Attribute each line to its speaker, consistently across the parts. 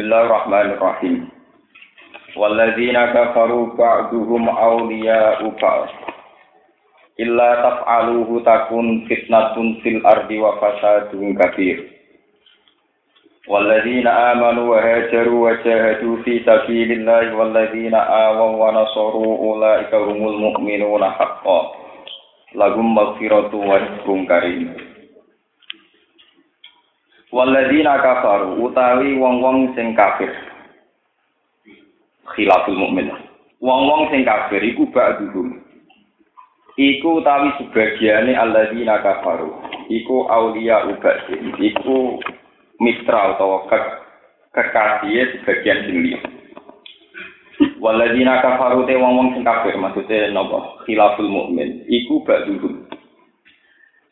Speaker 1: Bismillahirrahmanirrahim. Walladzina kafaru ba'duhum awliya'u ba'd. Illa taf'aluhu takun fitnatun fil ardi wa fasadun kabir. Walladzina amanu wa hajaru wa jahadu fi sabilillahi walladzina awaw wa nasaru ulaika humul mu'minuna haqqan. Lahum maghfiratu wa rizqun karim. Walladzina kafaru utawi wong-wong sing kafir. Khilaful mukmin. Wong-wong sing kafir iku ba'duhum. Iku utawi sebagiane alladzina kafaru. Iku aulia ubadin. Iku mitra utawa ke kekasih sebagian sing liya. Walladzina kafaru te wong-wong sing kafir maksudnya napa? Khilaful mukmin. Iku ba'duhum.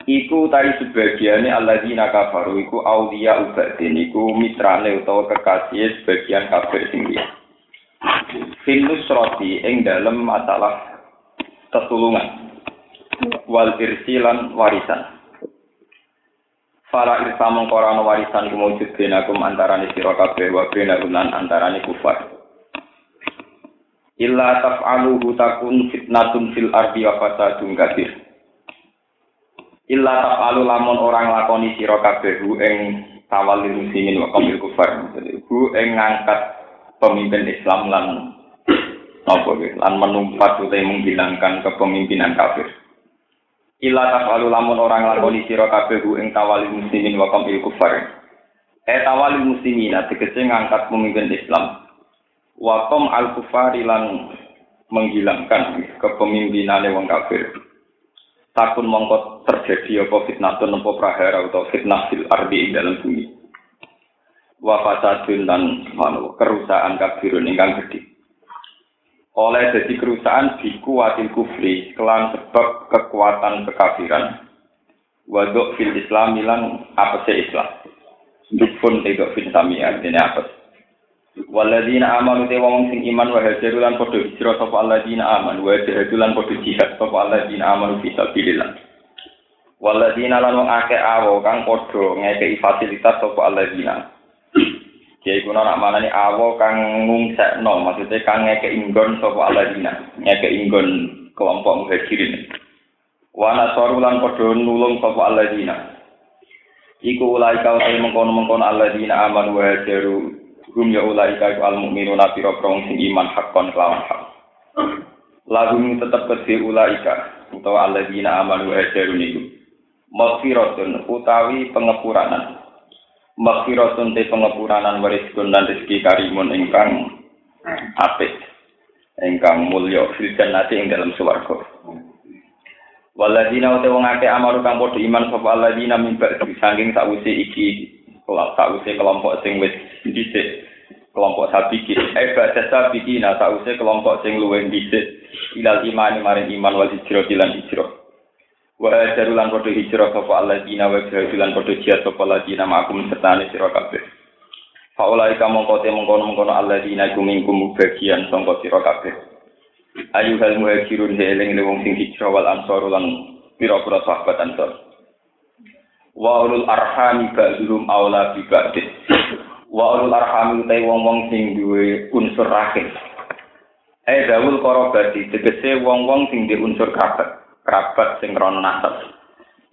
Speaker 1: Iku tadi sebagiannya alladzina kafaru iku aulia ubadin iku mitrane utawa kekasih sebagian kafir sing liya. Finus roti ing dalam masalah ketulungan. Wal irsilan warisan. Fala irsa mengkorano warisan kumujud benakum antarane sira kabeh wa benakum lan antarane kufar. Illa taf'aluhu takun fitnatun fil ardi wa fasadun kabir illa tafalu lamun orang lakoni sira kabeh ing tawalli muslimin wa qamil kufar. Jadi bu ing ngangkat pemimpin Islam lan napa lan menumpat utawa menghilangkan kepemimpinan kafir. Illa tafalu lamun orang lakoni sira kabeh ing tawalli muslimin wa qamil kufar. Eh tawalli muslimin tegese ngangkat pemimpin Islam. Wa al kufari lan menghilangkan kepemimpinan wong kafir takun mongko terjadi apa atau nempo prahara atau fitnah fil ardi ing dalam bumi. Wa fasadun dan manu kerusakan kabirun ingkang gede oleh jadi kerusakan dikuatin kufri kelan sebab kekuatan kekafiran. Waduk fil islam ilan apa sih islam dukun tidak fil sami artinya apa Waladina amanu te wong sing iman wa hajaru lan padha hijrah sapa alladzina amanu wa jahadu lan padha jihad sapa alladzina amanu fi sabilillah. Waladina lan wong akeh awo kang padha ngekeki fasilitas sapa alladzina. Kiai kuna nak manani awo kang ngungsekno maksudnya kang ngekeki inggon sapa alladzina, ngekeki inggon kelompok muhajirin. Wa nasaru lan padha nulung sapa alladzina. Iku ulai kau mengkono-mengkono alladzina amanu wa hajaru Hum ya ulai ka al mukminuna pira prong sing iman hakon kelawan hak. Lahum tetep kedhe ulaika utawa alladzina amanu wa hajaru niku. Maghfiratun utawi pengepuranan. Maghfiratun te pengepuranan wariskun dan rezeki karimun ingkang apik. Ingkang mulya fil jannati ing dalam swarga. Waladina uta wong akeh amaru kang padha iman sapa alladzina min ba'di saking sakwise iki kalau sausé kelompok sing wis dhisik kelompok sabiki. Eh baca sabiki nah sausé kelompok sing luwih dhisik. Ilal iman maring iman wal hijrah lan hijrah. Wa jarulan padha hijrah sapa alladzina wa jarulan padha jihad sapa alladzina makum sertane sira kabeh. Faulai kamu kote mengkono mengkono alladzina iku mingkum bagian sangka sira kabeh. Ayu hal muhajirun heling wong sing hijrah wal ansor lan pira-pira sahabat ansor wa ulul arhami ba'dhum aula bi ba'din wa ulul arhami te wong-wong sing duwe unsur rahim eh dawul korobati tegese wong-wong sing duwe unsur kerabat kerabat sing rono nasab.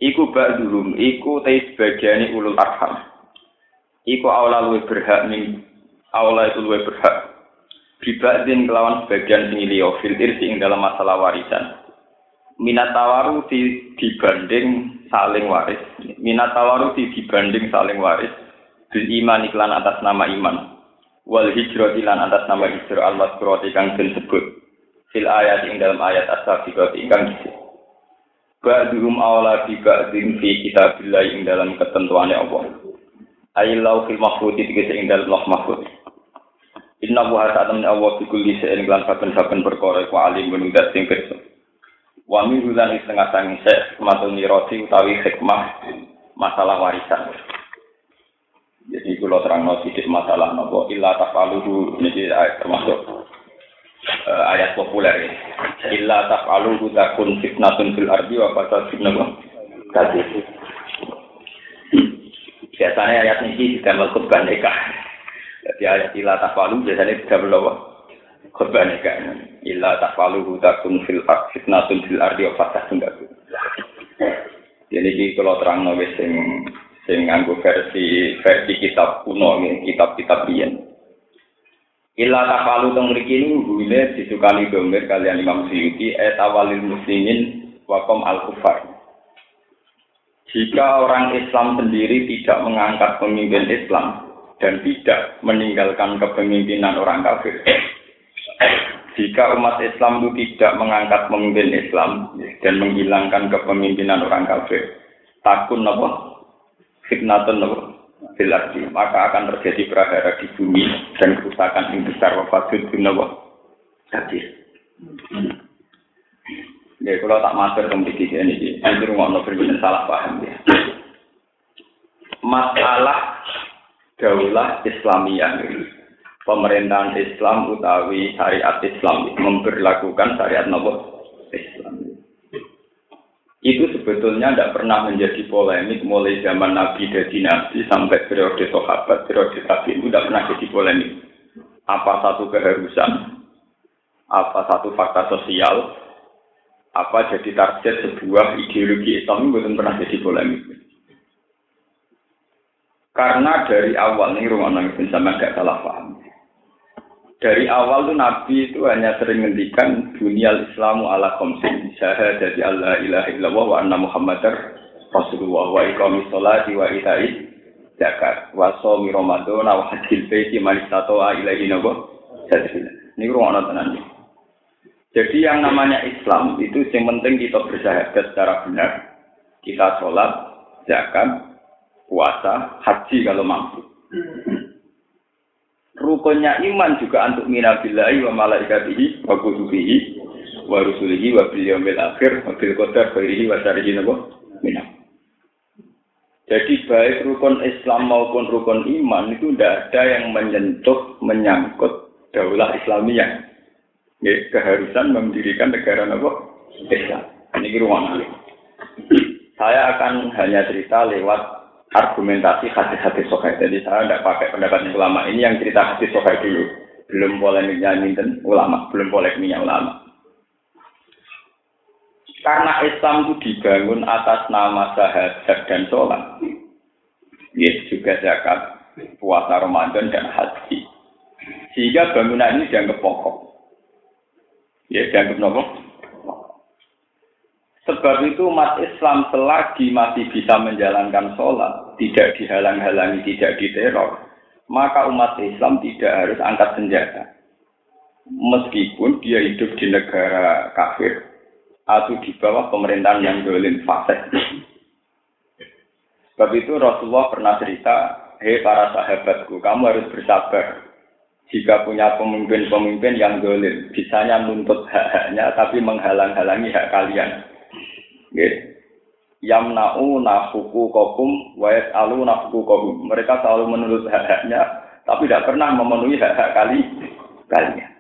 Speaker 1: Iku ba'dhum iku te sebagiane ulul arham. Iku aula luwe berhak ning aula itu luwe berhak. Bibadin kelawan sebagian sing liya fil ing dalam masalah warisan. Minat tawaru di, dibanding saling waris. Minat di, dibanding saling waris. Bil iman iklan atas nama iman. Wal hijrah iklan atas nama hijrah al maskurati kang disebut. Fil ayat ing dalam ayat as-sabiqat ingkang disebut. Ba'duhum awla bi ba'din fi kitabillah ing dalam ketentuannya Allah. Ayilau fil mahfud itu ing dalam loh mahfud. Inna buha saat Allah bikulli se'in klan saben-saben perkara ku alim menudat sing kersa. wa min hulan setengah sangi sek matul niroti utawi hikmah masalah warisan jadi kalau terang sedikit masalah nopo illa tafaluhu. Ini termasuk uh, ayat populer ya illa tafaluhu takun fitnatun fil ardi wa fasadun nopo biasanya ayat ini tidak melakukan nikah. Jadi ayat ila tafalu biasanya tidak berlawa. Khutbah kan. Ila tafalu hutakun fil fitnatun fil ardi wa fatahun Jadi ini kalau terang nulis sing sing nganggo versi versi kitab kuno nih, kitab-kitab biyen. Ila tafalu teng mriki niku gune disukani domir kalian Imam Suyuti et awalil muslimin wakom al kufar. Jika orang Islam sendiri tidak mengangkat pemimpin Islam, dan tidak meninggalkan kepemimpinan orang kafir. Jika umat Islam itu tidak mengangkat pemimpin Islam dan menghilangkan kepemimpinan orang kafir, takun nopo fitnatun nopo bilardi, maka akan terjadi prahara di bumi dan kerusakan yang besar. Wafatul nopo hadir. Ya, kalau tak masuk ke begini ini, ini rumah nopo salah paham ya. Masalah daulah Islamiyah. Pemerintahan Islam utawi syariat Islam memperlakukan syariat nopo Islam itu sebetulnya tidak pernah menjadi polemik mulai zaman Nabi dan Nabi sampai periode sahabat periode tabi itu tidak pernah jadi polemik. Apa satu keharusan? Apa satu fakta sosial? Apa jadi target sebuah ideologi Islam? Itu belum pernah jadi polemik. Karena dari awal nih rumah nangis sama gak salah paham. Dari awal tuh Nabi itu hanya sering ngendikan dunia Islamu ala komsin dari Allah ilaha illallah wa anna Muhammadar Rasulullah wa iqami sholati wa itai zakat wa shomi ramadan wa hajjil baiti man ilaihi nabo Ini rumah tenan Jadi yang namanya Islam itu yang penting kita bersahabat secara benar. Kita sholat, zakat, puasa, haji kalau mampu. Rukunnya iman juga untuk minabillahi wa malaikatihi wa kutubihi wa rusulihi wa bil akhir wa bil qadar khairihi wa syarrihi minam. Jadi baik rukun Islam maupun rukun iman itu tidak ada yang menyentuh, menyangkut daulah Islamiyah. Ya, keharusan mendirikan negara apa? Islam. Ini ruang Saya akan hanya cerita lewat argumentasi hadis-hadis sokai. Jadi saya tidak pakai pendapat ulama ini yang cerita hadis sokai dulu. Belum polemiknya dan ulama, belum polemiknya ulama. Karena Islam itu dibangun atas nama sahabat dan sholat. Ya, juga zakat, puasa Ramadan dan haji. Sehingga bangunan ini dianggap pokok. Ya, dianggap pokok. Sebab itu umat Islam selagi masih bisa menjalankan sholat, tidak dihalang-halangi, tidak diteror, maka umat Islam tidak harus angkat senjata. Meskipun dia hidup di negara kafir atau di bawah pemerintahan yang dolim fasik. Sebab itu Rasulullah pernah cerita, hei para sahabatku, kamu harus bersabar. Jika punya pemimpin-pemimpin yang dolim, bisanya nuntut hak-haknya tapi menghalang-halangi hak kalian Yamna'u nafuku kokum wa yas'alu nafuku kokum. Mereka selalu menurut hak-haknya, tapi tidak pernah memenuhi hak-hak kali kalian.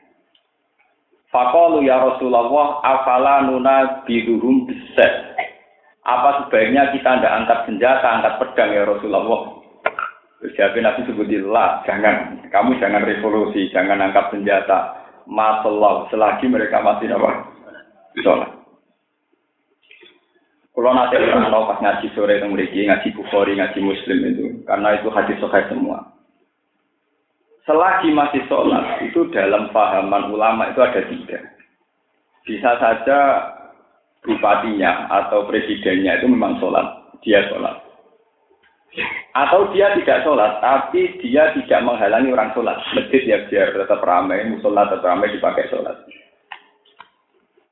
Speaker 1: Fakalu ya Rasulullah, afala nuna biduhum biset. Apa sebaiknya kita tidak angkat senjata, angkat pedang ya Rasulullah? Jadi Nabi sebutillah, jangan, kamu jangan revolusi, jangan angkat senjata. Masalah, selagi mereka masih apa? Sholat. Kalau nanti orang pas ngaji sore itu mereka ngaji bukhari, ngaji muslim itu, karena itu hadis sahih semua. Selagi masih sholat, itu dalam pahaman ulama itu ada tiga. Bisa saja bupatinya atau presidennya itu memang sholat, dia sholat. Atau dia tidak sholat, tapi dia tidak menghalangi orang sholat. Masjid ya biar tetap ramai, musola tetap ramai dipakai sholat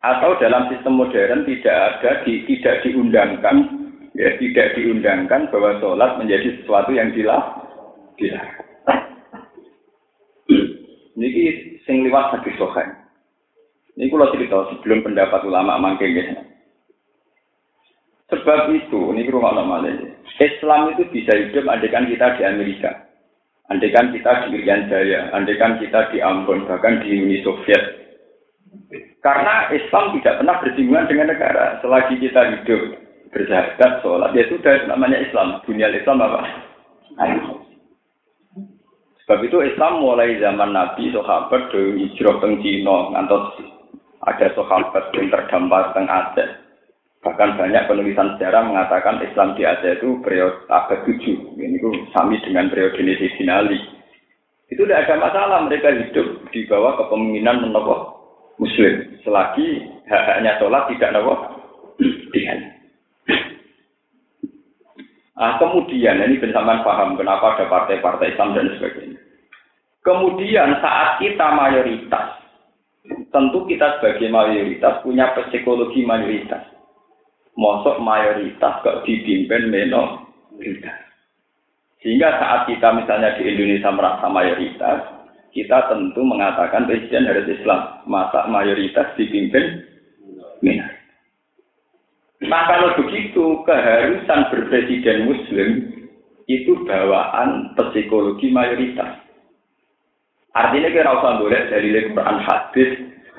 Speaker 1: atau dalam sistem modern tidak ada di, tidak diundangkan ya tidak diundangkan bahwa sholat menjadi sesuatu yang dilarang dilarang. Ini sing liwat hadis sohain ini kalau cerita sebelum pendapat ulama mangke ya. sebab itu ini rumah lama Islam itu bisa hidup andekan kita di Amerika andekan kita di Irian Jaya andekan kita di Ambon bahkan di Uni Soviet karena Islam tidak pernah bersinggungan dengan negara. Selagi kita hidup bersahabat, sholat, ya sudah namanya Islam. Dunia Islam apa? Sebab itu Islam mulai zaman Nabi sahabat dari hijrah teng Cina ngantos ada sahabat yang terdampar teng Aceh. Bahkan banyak penulisan sejarah mengatakan Islam di Aceh itu periode abad 7. Ini itu sami dengan periode Sinali. Itu tidak ada masalah mereka hidup di bawah kepemimpinan menokoh Muslim. Selagi hak-haknya sholat tidak nopo dengan. Nah, kemudian ini bersamaan paham kenapa ada partai-partai Islam dan sebagainya. Kemudian saat kita mayoritas, tentu kita sebagai mayoritas punya psikologi mayoritas. Mosok mayoritas kok dipimpin minoritas. Sehingga saat kita misalnya di Indonesia merasa mayoritas, kita tentu mengatakan presiden harus Islam. Masa mayoritas dipimpin minoritas. Nah kalau begitu keharusan berpresiden muslim itu bawaan psikologi mayoritas. Artinya kira usah boleh dalil Quran hadis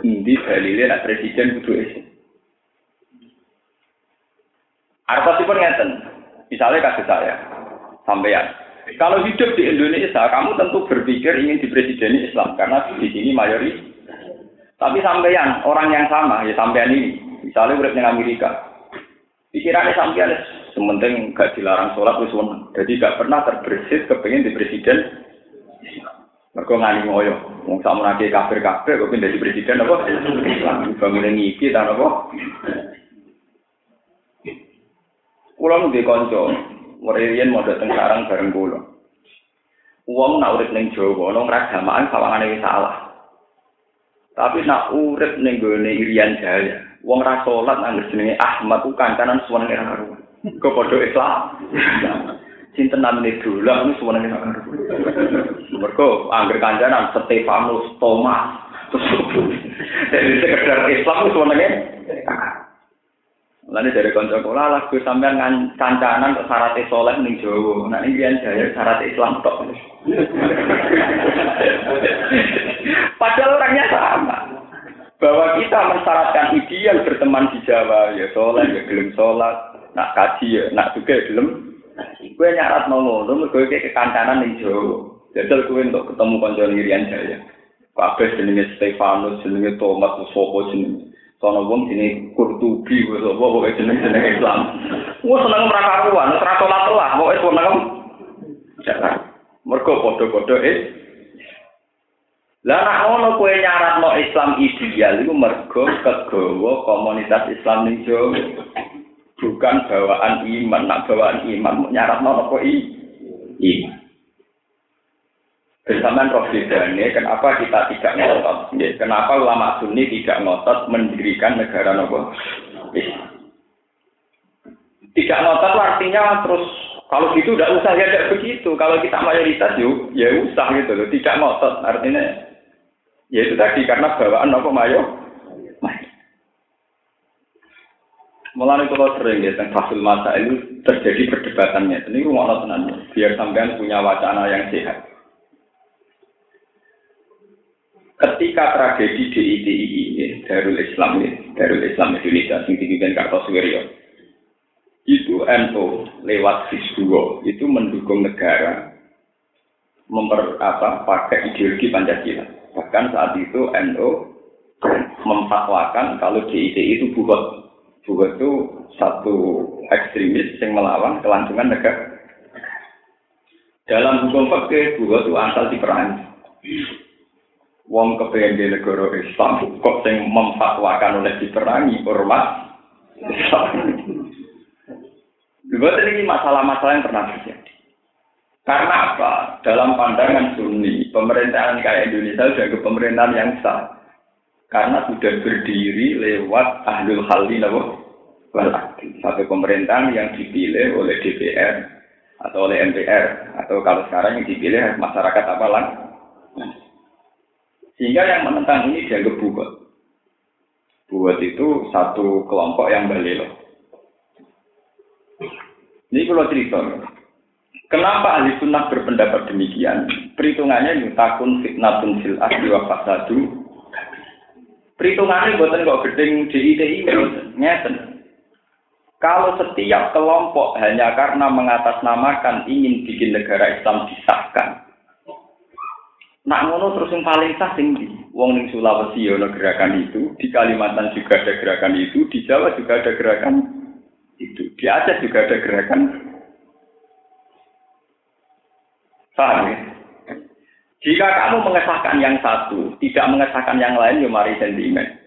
Speaker 1: ini dalilnya nak presiden kudu Islam. pun ngeten. Misalnya kasih saya, sampean. Kalau hidup di Indonesia, kamu tentu berpikir ingin dipresideni Islam karena di sini mayoritas. Tapi sampean orang yang sama ya sampean ini, misalnya urip Amerika, Pikirannya sampean sementing gak dilarang sholat wis. Jadi gak pernah terbersit kepengen di presiden. Mereka ngani ngoyo. Wong sama nake kafir-kafir kok pindah di presiden apa? Islam. Bangun ngipi dan apa? Kulo nu kanca, Muriyen mau dateng sarang bareng kulo. Wong nak urip ning Jawa, nang ragamaan sawangane wis salah. Tapi nak urip ning gone Irian Jaya, wong ra salat nang jenenge Ahmad ku kancanan suwenenge ra karo. Kok padha Islam. Sinten namine dolan niku suwenenge ra karo. Mergo angger kancanan Stefanus Thomas. Dari sekedar Islam suwenenge Lalu dari konco kula lah gue sampean ngan kancanan ke syarat soleh ning Jawa. Nah ini biar jaya syarat Islam tok. Padahal orangnya sama. Bahwa kita mensyaratkan ideal berteman di Jawa, ya soleh, ya gelem sholat, nak kaji ya, nak juga gelem. Gue nyarat mau ngono, gue kayak kekancanan ning Jawa. Jajal gue untuk ketemu konco Irian Jaya. Kabeh jenenge Stefanus, jenenge Thomas, sopo jenenge. Sono wong sini kurtubi, wis apa pokoke jeneng-jeneng Islam. Wong seneng ora karuan, ora salat lah, pokoke seneng. Jangan. Mergo padha-padha eh. Lah nek ngono kowe nyaratno Islam ideal iku mergo kegawa komunitas Islam ning Jawa. Bukan bawaan iman, nak bawaan iman nyaratno apa i? Iman. Bersamaan roh bedanya, kenapa kita tidak ngotot? Ya, kenapa ulama sunni tidak ngotot mendirikan negara nopo? Tidak ngotot artinya terus kalau gitu tidak usah ya tidak begitu. Kalau kita mayoritas yuk, ya usah gitu loh. Tidak ngotot artinya ya itu tadi karena bawaan nopo mayo. Mulai kalau sering ya tentang fasul masa itu terjadi perdebatannya. Ini rumah tenan biar sampean punya wacana yang sehat. Ketika tragedi DITI ini, Darul Islam ini, Darul Islam Indonesia, yang dipimpin Kartosuwiryo, itu NU lewat FIS2 itu mendukung negara memper apa pakai ideologi Pancasila. Bahkan saat itu NU memfatwakan kalau DITI itu buat buat itu satu ekstremis yang melawan kelangsungan negara. Dalam hukum fakir, buat itu asal diperangi wong kepengen negara Islam kok sing memfatwakan oleh diperangi ormas Islam. ini masalah-masalah yang pernah terjadi. Karena apa? Dalam pandangan Sunni, pemerintahan kayak Indonesia sudah ke pemerintahan yang sah. Karena sudah berdiri lewat ahlul halli wal Satu pemerintahan yang dipilih oleh DPR atau oleh MPR atau kalau sekarang yang dipilih masyarakat apa lang? Sehingga yang menentang ini dianggap buat. Buat itu satu kelompok yang balelo. Ini kalau cerita. Kenapa ahli sunnah berpendapat demikian? Perhitungannya yutakun fitnatun fil asli wa fasadu. Perhitungannya buatan kok gedeng DITI ngeten. Kalau setiap kelompok hanya karena mengatasnamakan ingin bikin negara Islam disahkan, Nak ngono terus yang paling sah sing di Wong ning Sulawesi ono gerakan itu, di Kalimantan juga ada gerakan itu, di Jawa juga ada gerakan itu, di Aceh juga ada gerakan. Paham ya? Jika kamu mengesahkan yang satu, tidak mengesahkan yang lain, ya mari sentimen.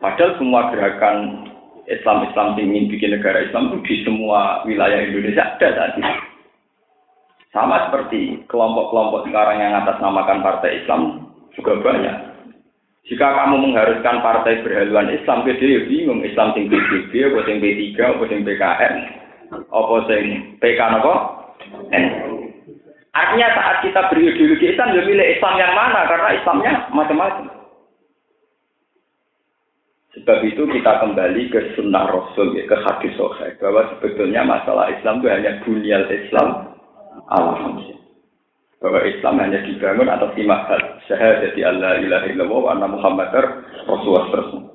Speaker 1: Padahal semua gerakan Islam-Islam ingin bikin negara Islam itu di semua wilayah Indonesia ada tadi. Sama seperti kelompok-kelompok sekarang yang atas namakan partai Islam juga banyak. Jika kamu mengharuskan partai berhaluan Islam, dia bingung Islam sing PBB, apa sing P3, apa sing PKN, apa sing PK apa? Artinya saat kita berideologi Islam, ya milih Islam yang mana? Karena Islamnya macam-macam. Sebab itu kita kembali ke sunnah Rasul, ya, ke hadis sahih bahwa sebetulnya masalah Islam itu hanya bunyal Islam alhamdulillah. Bahwa Islam hanya dibangun atas lima hal. Syahadat Allah ilaha illallah wa anna Muhammadar Rasulullah.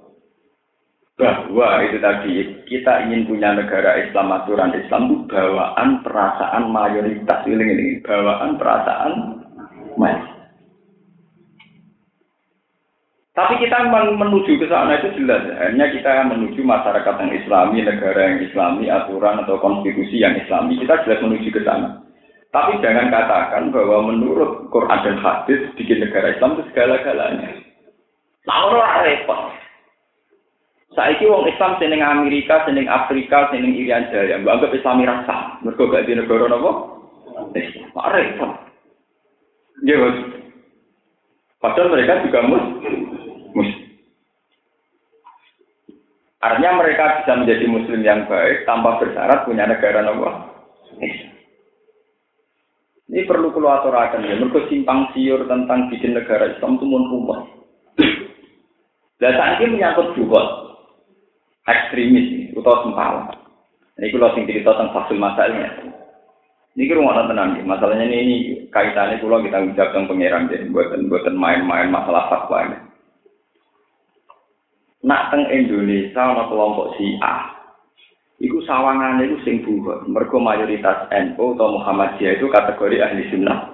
Speaker 1: Bahwa itu tadi kita ingin punya negara Islam aturan Islam itu bawaan perasaan mayoritas ini, ini bawaan perasaan mayoritas. Tapi kita menuju ke sana itu jelas. Hanya kita menuju masyarakat yang islami, negara yang islami, aturan atau konstitusi yang islami. Kita jelas menuju ke sana. Tapi jangan katakan bahwa menurut Quran dan hadis bikin negara Islam itu segala-galanya. Lalu orang repot. Saiki wong Islam seneng Amerika, seneng Afrika, seneng Irian Jaya, mbak anggap Islami rasa. Mereka gak di negara apa? Islam. Repot. Ya, Padahal mereka juga mus muslim. Artinya mereka bisa menjadi muslim yang baik tanpa bersyarat punya negara nopo. Ini perlu keluar aturakan ya. Mereka simpang siur tentang bikin negara Islam itu mun rumah. Dan saat ini menyangkut juga ekstremis atau sempala. Ini kalau sing cerita tentang fasul masalahnya. Ini rumah tenang Masalahnya ini, ini kaitannya kalau kita ucapkan pangeran jadi buatan buatan main-main masalah fatwa ini. Nak teng Indonesia ana kelompok A, Iku sawangane iku sing buhut. Mergo mayoritas NU atau Muhammadiyah itu kategori ahli sunnah.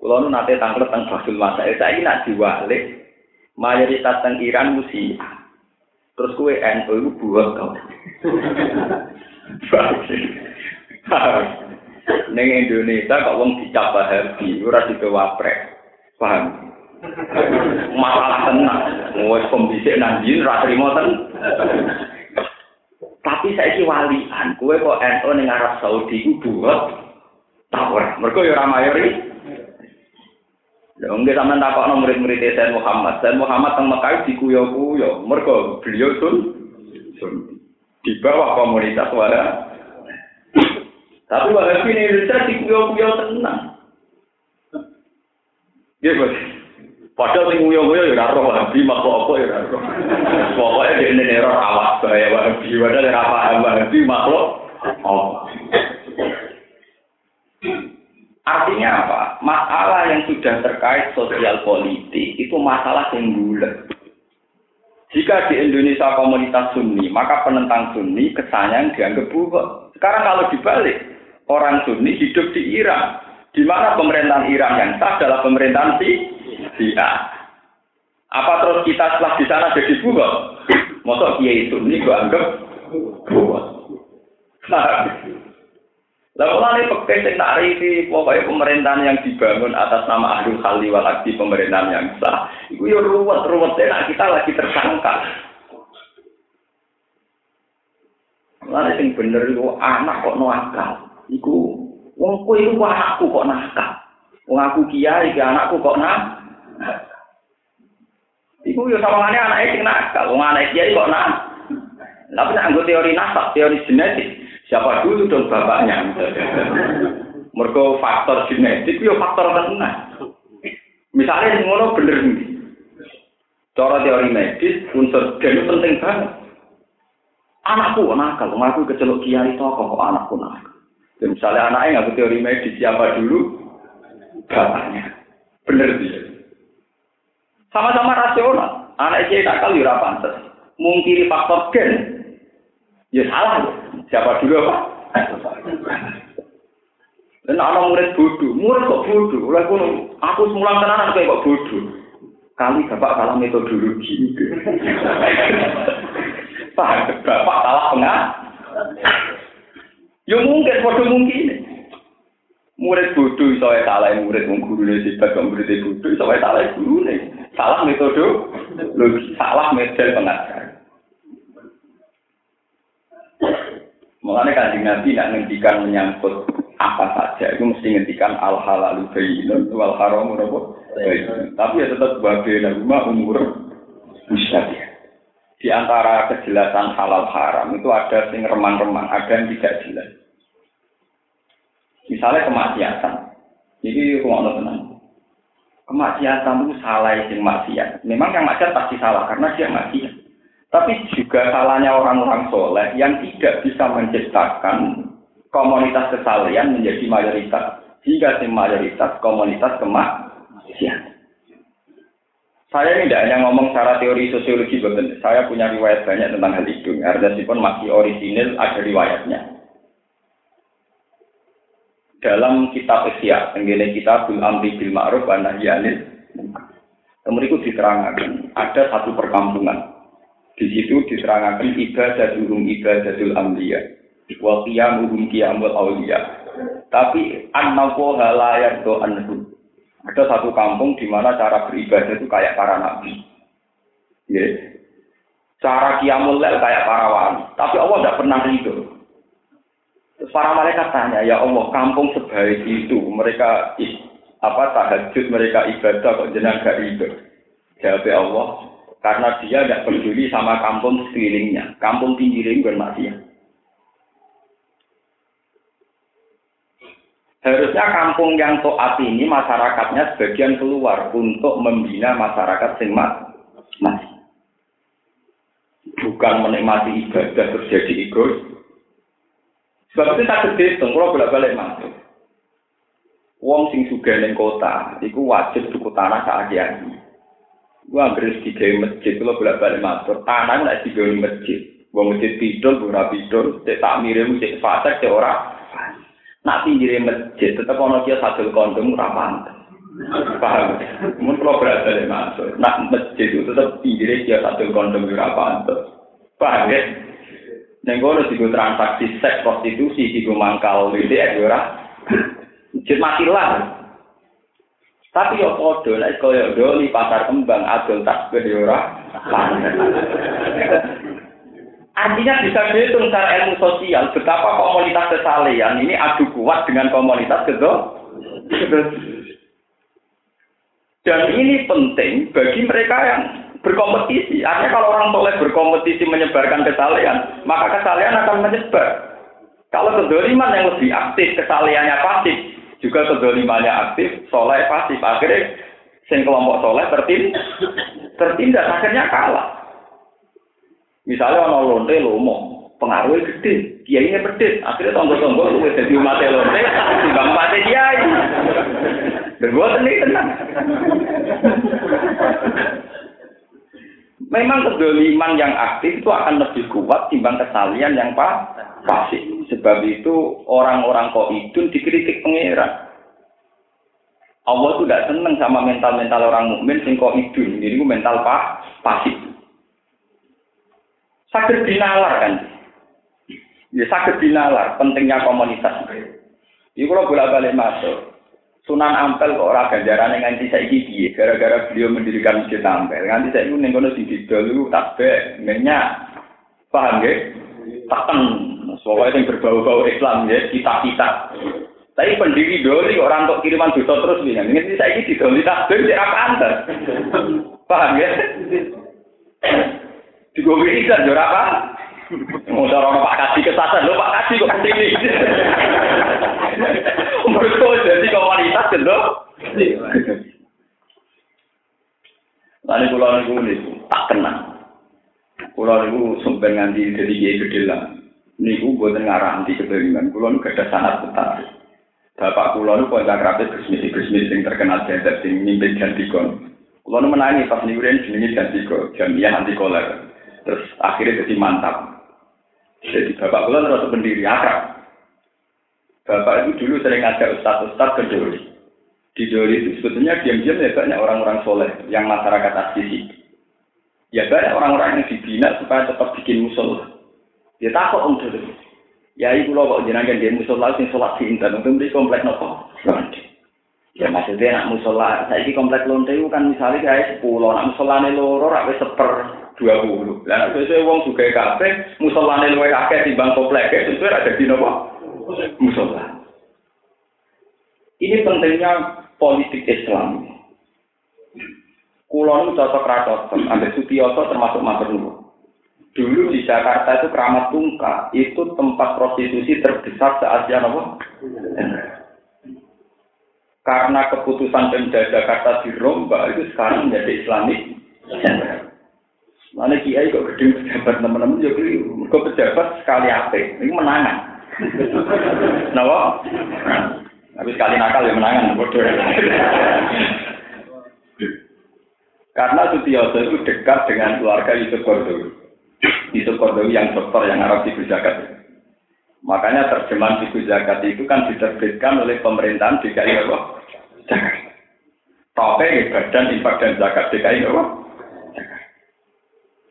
Speaker 1: Kulo nu nate tanglet teng Fasul Masail, saiki nak diwalik mayoritas teng Iran musi Terus kue NU itu buhut kau. Neng Indonesia kok wong dicap Wahabi, ora dikewaprek. Paham? masalah tenang. Nang jin ra trimo ten. Tapi saiki walian, kowe kok ento ning Arab Saudi ku buat tawar. Mergo ya ora mayori. Ya nggih sampean takokno murid-murid Sayyid Muhammad. Sayyid Muhammad teng Mekah dikuyo-kuyo. Mergo beliau sun sun di bawah komunitas wala. Tapi wahabi ini Indonesia dikuyo-kuyo tenang. Ya, Bos. Padahal sing nguyo-nguyo ya ora roh wahabi makhluk apa ya ora roh. Pokoke dene nek ora awak bahaya wahabi padahal ora paham wahabi makhluk apa. Artinya apa? Masalah yang sudah terkait sosial politik itu masalah yang bulat. Jika di Indonesia komunitas Sunni, maka penentang Sunni kesannya dianggap bulat. Sekarang kalau dibalik, orang Sunni hidup di Iran, di mana pemerintahan Iran yang sah adalah pemerintahan si dia. Apa terus kita setelah di sana jadi buah? Masa itu ini gua anggap buah. Nah, lalu nanti pakai sing tarifi pokoknya pemerintahan yang dibangun atas nama Ahlul Khali wal pemerintahan yang sah. Itu ya ruwet ruwet nah, kita lagi tersangka. Lalu sing bener itu anak kok nakal. Iku wong kowe iku anakku kok nakal. Wong aku kiai, anakku kok nakal. Iku yo sawangane anake sing nakal, wong anake kiai kok nak. Tapi nek anggo teori nasab, teori genetik, siapa dulu dong bapaknya? Mergo faktor genetik yo faktor tenan. Misalnya ngono bener nih. Cara teori medis, unsur gen itu penting banget. Anakku nakal, aku kecelok kiai toko kok anakku nakal. Dan misalnya anaknya nggak teori medis siapa dulu? Bapaknya. Bener dia. Sama-sama rasional. Anak kiai nakal ya pantas. Mungkiri faktor gen. Ya salah. Siapa dulu apa? Dan anak murid bodoh, murid kok bodoh. Oleh aku, aku semula tenanan kayak kok bodoh. Kali bapak salah metodologi. Pak, bapak salah pengah. Ya mungkin, bodoh mungkin. Murid bodoh wae salah murid wong gurune sifat murid bodoh iso salah gurune. Salah metode logis, salah metode pengajar. Mengenai kanjeng Nabi nak ngendikan menyangkut apa saja itu mesti ngendikan al halalu bayyinun wal haram Tapi ya tetap bagian rumah umur musyabih. Di antara kejelasan halal haram itu ada sing remang-remang, ada yang tidak jelas. Misalnya kemaksiatan. Jadi rumah tenang. Kemaksiatan itu salah yang maksiat. Memang yang maksiat pasti salah karena dia maksiat. Tapi juga salahnya orang-orang soleh yang tidak bisa menciptakan komunitas kesalahan menjadi mayoritas hingga si mayoritas komunitas kemaksiatan. Saya ini tidak hanya ngomong secara teori sosiologi, betul. Saya punya riwayat banyak tentang hal itu. pun masih orisinil, ada riwayatnya. Dalam kitab Isya, tenggine kita bil amri bil ma'ruf wa nahi Kemudian diterangkan ada satu perkampungan. Di situ diterangkan ibadah durung ibadatul amliya wa qiyamuhum qiyamul awliya. Tapi annahu la yardo anhu. Ada satu kampung di mana cara beribadah itu kayak para nabi. Ya. Cara lail kayak para wali. Tapi Allah tidak pernah itu. Para malaikat tanya, ya Allah, kampung sebaik itu, mereka apa tahajud, mereka ibadah kok jenang gak itu. Jawab Allah, karena dia tidak peduli sama kampung sekelilingnya. Kampung pinggirin bermaksiat. Harusnya kampung yang toat ini masyarakatnya sebagian keluar untuk membina masyarakat sing masih. Bukan menikmati ibadah terus jadi egois. Sebab itu tak gede, kalau bolak-balik masuk. Wong sing sugih ning kota, iku wajib tuku tanah sak kiai. Gua anggere digawe masjid, kalau bolak-balik masuk. Tanah nek digawe masjid. Wong masjid ora pidol, cek tak mirip, cek fasek, cek ora. Nak pinggire masjid tetep ana kia sadul kondom ora pantes. Paham? Mun kalau berada di masuk, nak masjid itu tetap pinggirnya dia satu kondom ora pantes. Paham ya? Neng kono digo transaksi seks prostitusi digo mangkal WDR ora. Masjid matilah. Tapi yo padha nek koyo doli pasar kembang adol yo ora. Artinya bisa dihitung secara ilmu sosial betapa komunitas kesalehan ini adu kuat dengan komunitas gitu. Dan ini penting bagi mereka yang berkompetisi. Artinya kalau orang boleh berkompetisi menyebarkan kesalehan, maka kesalehan akan menyebar. Kalau kedoliman yang lebih aktif, kesalehannya pasif, juga kedolimannya aktif, soleh pasif. Akhirnya sing kelompok soleh tertindas, tertindas akhirnya kalah. Misalnya orang lonte lomo, pengaruhnya gede, kiai pedes, akhirnya tonggo-tonggo lu jadi umat lonte, timbang umat kiai. Dan gue tenang. Memang kedoliman yang aktif itu akan lebih kuat timbang kesalian yang pasif. Sebab itu orang-orang kok itu dikritik pangeran. Allah itu tidak senang sama mental-mental orang mukmin sing kok idun. Jadi mental pak pasif. Sakit dinalar kan? Ya sakit dinalar, pentingnya komunitas. Ini kalau bolak balik masuk. Sunan Ampel kok ora ganjaran nganti saiki piye gara-gara beliau mendirikan Masjid Ampel. Nganti saiki ning kono didol iku tasbih, minyak. Paham nggih? Taken. Pokoknya yang berbau-bau Islam ya, kita-kita. Tapi pendiri doli orang untuk kiriman dosa terus saya ini didoli tasbih, tidak apa Paham ya? Digowe izan yo ora apa? Motor orang Pak Kasih kesasar, lo Pak Kasih kok ke sini. Mereka jadi komunitas lo. Lalu pulau niku niku tak kenal. Pulau niku sumpah nganti jadi kiai gede lah. Niku buatan ngarang di kebelingan. Pulau niku ada sangat betah. Bapak pulau niku kontak rapi bersmisi bersmisi yang terkenal jadi sing mimpin ganti kon. Pulau niku menangi pas niku jenenge ganti kon, jamiah anti koler. Terus akhirnya jadi mantap. Jadi bapak kula terus pendiri akrab. Bapak itu dulu sering ngajak ustaz-ustaz ke Doli. Di Doli itu sebetulnya diam-diam ya banyak orang-orang soleh yang masyarakat asli. Ya banyak orang-orang yang dibina supaya tetap bikin musola. Dia takut om Doli. Ya ibu lo kok jenengan dia musola sing sholat di untuk di komplek nopo. Ya maksudnya nak musola, saya ini komplek lonte kan misalnya kayak sepuluh, nak musola nih loro, rakyat seper dua puluh. Lah biasanya uang juga kafe, musola nih luwe akeh timbang komplek, itu ada di nopo musola. Ini pentingnya politik Islam. Kulon cocok cocok, ambil Sutioso termasuk Mas Dulu di Jakarta itu keramat tungka, itu tempat prostitusi terbesar se Asia Nopo. Karena keputusan Pemda Jakarta dirombak itu sekarang menjadi Islamik. Mana kiai kok gede pejabat teman-teman ya kok pejabat sekali apa? Ini menangan. Napa? Tapi sekali nakal ya menangan bodoh. Karena Sutioso itu dekat dengan keluarga Yusuf Kordowi. Yusuf Kordowi yang dokter yang Arab di Zakat. Makanya terjemahan Fiku Zakat itu kan diterbitkan oleh pemerintahan DKI apa? Jakarta. Tope badan infak dan zakat DKI apa?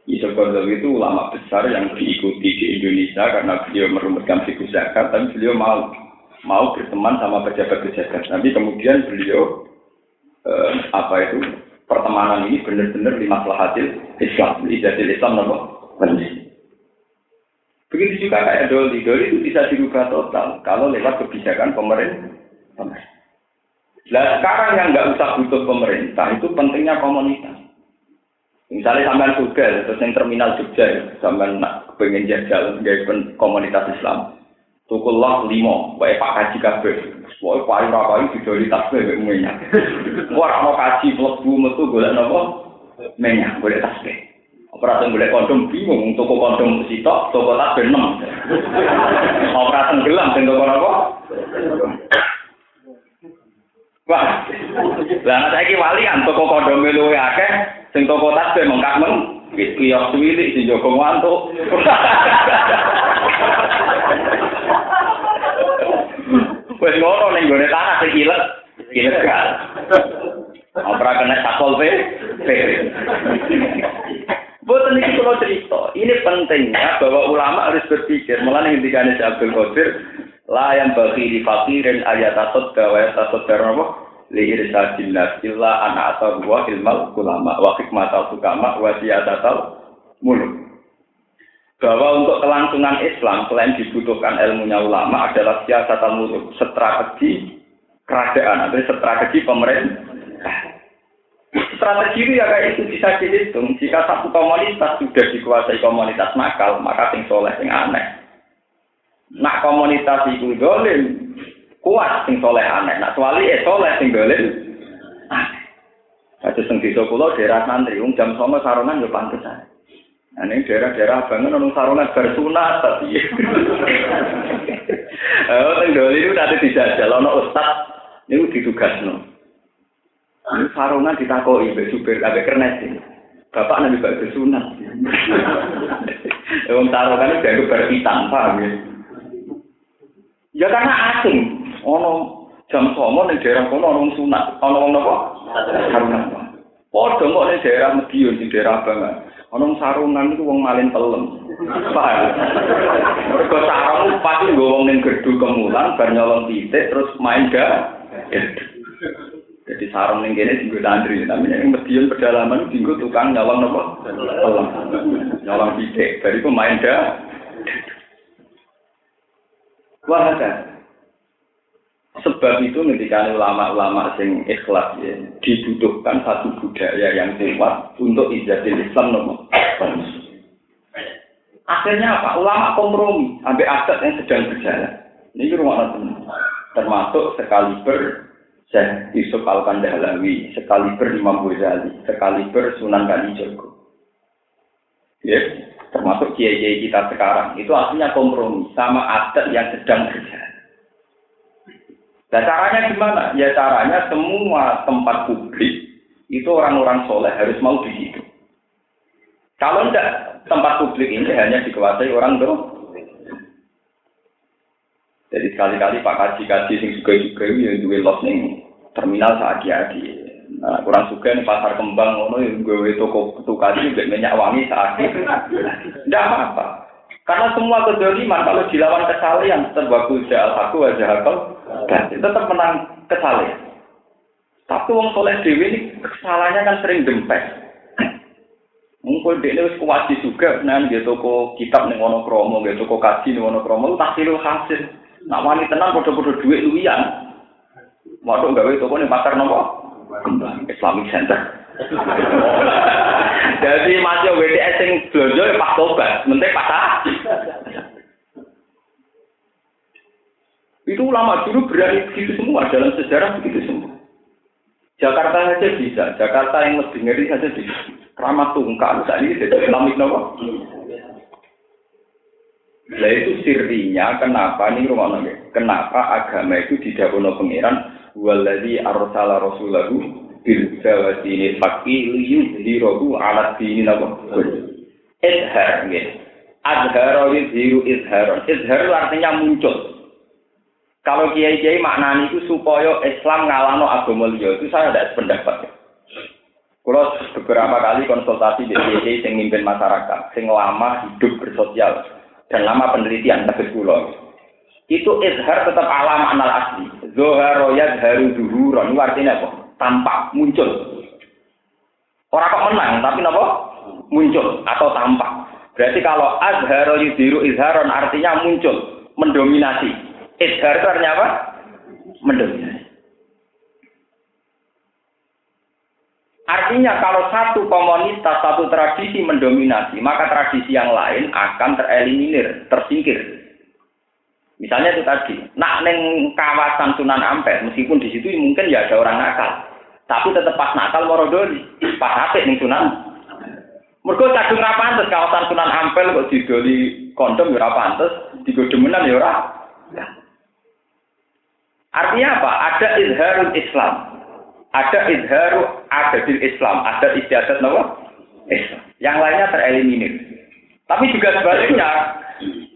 Speaker 1: Yusuf Qardawi itu ulama besar yang diikuti di Indonesia karena beliau merumuskan fikih zakat, tapi beliau mau mau berteman sama pejabat-pejabat. Tapi kemudian beliau eh, apa itu pertemanan ini benar-benar lima hasil Islam, jadi Islam nopo Begitu juga kayak Doli, Doli itu bisa dirubah total kalau lewat kebijakan pemerintah. Nah sekarang yang nggak usah butuh pemerintah itu pentingnya komunitas. Misalnya sampean juga, terus yang terminal Jogja, sampean nak pengen jajal gaya komunitas Islam. Tukullah limo, baik Pak Kaji kabeh. Wah, paling rapai di tas bebek minyak. Wah, mau kaji bu metu boleh nopo minyak, boleh tas Ora operasi golek kondom bingung. Toko kondom sitok toko tak ben nem. Operasi gelam ben toko apa? Wah. Lah nek iki walian toko kondom luwe akeh sing toko tak ben mengkak men wis kliyo swilik sing jogo ngantu wis ngono ning gone tanah sing ilek ilegal. Apa kena sakol pe? Boten iki kula cerita. Ini pentingnya bahwa ulama harus berpikir. Mulane ngendikane Abdul Qadir, la yang bagi di fakirin ayat atau gawe atau apa li irsadin nas illa ana atau wa ilmal ulama wa hikmatal sukama wa siyadatal muluk bahwa untuk kelangsungan Islam selain dibutuhkan ilmunya ulama adalah siasat muluk strategi kerajaan atau strategi pemerintah strategi itu ya kayak itu bisa dihitung jika satu komunitas sudah dikuasai komunitas nakal maka sing soleh sing aneh Nak komunitas itu dolim, kuat sing soleh aneh. Nak suali eh soleh sing dolim, aneh. Ada sing desa kula daerah santri, um jam sama sarungan yo pantes ae. Nah, ini daerah-daerah banget nang sarungan bersunat tapi. Oh, sing dolim itu tadi dijajal ana ustaz niku ditugasno. Ini sarungan ditakoki mbek supir ambek kernet. Bapak nabi bak sunat. Wong sarungan itu dianggap berhitam, paham ya? Ya karena asing. Ono jam somo ning daerah kono ono sunat, ono wong napa? Sarungan. Padha kok ning daerah Medion di daerah Bangan. Ono sarungan itu wong malin pelem. Paham? Mergo sarung pasti nggo wong ning gerdu kemulan bar nyolong titik terus main ga. Jadi sarung ning kene dienggo tandri, tapi ning Medion pedalaman dienggo tukang nyolong napa? Pelem. Nyolong titik, bariku main ga. Wahada. Sebab itu ketika ulama-ulama sing ikhlas ya, dibutuhkan satu budaya yang kuat untuk ijadah Islam nomor. Akhirnya apa? Ulama kompromi sampai adat yang sedang berjalan. Ini rumah termasuk sekaliber Syekh Yusuf Al-Kandahlawi, sekaliber Imam Ghazali, sekaliber Sunan Kalijogo. Ya, termasuk kiai-kiai kita sekarang, itu artinya kompromi sama adat yang sedang berjalan. Nah caranya gimana? Ya caranya semua tempat publik itu orang-orang soleh harus mau di situ. Kalau tidak tempat publik ini hanya dikuasai orang tuh. Jadi sekali-kali Pak Kaji-Kaji sing juga-juga yang duwe los ning terminal saat adi Nah, kurang suka nih pasar kembang ngono yang gue toko tukar juga minyak wangi saat itu. Tidak apa-apa. Karena semua kedoliman kalau dilawan kesalahan terbagus jahal aku akal dan tetap menang kesalahan. Tapi wong soleh dewi ini kesalahannya kan sering dempet. Mungkin dia ini kuat juga, nah dia toko kitab nih wono kromo, dia toko kaji nih wono kromo, tak hasil. Nak wani tenang bodoh-bodoh duit luian. Waduh gawe toko nih pasar nopo Islamic Center. Jadi masih WTS yang belanja ya pas tobat, menteri pas Itu ulama dulu berani begitu semua dalam sejarah begitu semua. Jakarta saja bisa, Jakarta yang lebih ngeri saja bisa. Keramat tungkal saat ini jadi Islamik nopo. Nah itu sirinya kenapa nih rumah nabi? Kenapa agama itu didakono pangeran waladhi arsala rasulahu bil jawati fakki liyudhirahu ala dini napa? Izhar nggih. Adhara yudhiru izhar. Izhar artinya muncul. Kalau kiai-kiai maknani itu supaya Islam ngalano agama liya itu saya tidak sependapat. Kalau beberapa kali konsultasi di kiai yang mimpin masyarakat, sing lama hidup bersosial, dan lama penelitian kasus pulau. Itu izhar tetap alam anal asli. Zoharo haru duhuron. Itu artinya apa? Tampak muncul. Orang kok menang tapi apa? Muncul atau tampak. Berarti kalau azharo yudhiru izharon artinya muncul. Mendominasi. Izhar itu artinya apa? Mendominasi Artinya kalau satu komunitas, satu tradisi mendominasi, maka tradisi yang lain akan tereliminir, tersingkir. Misalnya itu tadi, nak neng kawasan Sunan Ampel, meskipun di situ mungkin ya ada orang nakal, tapi tetap pas nakal morodoli, pas apik neng Sunan. Mereka kadung ra pantes kawasan Sunan Ampel kok didoli kondom ya ora pantes, digodemenan ya ora. Artinya apa? Ada izharul Islam ada izharu ada di Islam, ada istiadat nama Islam. Yang lainnya tereliminir. Tapi juga sebaliknya,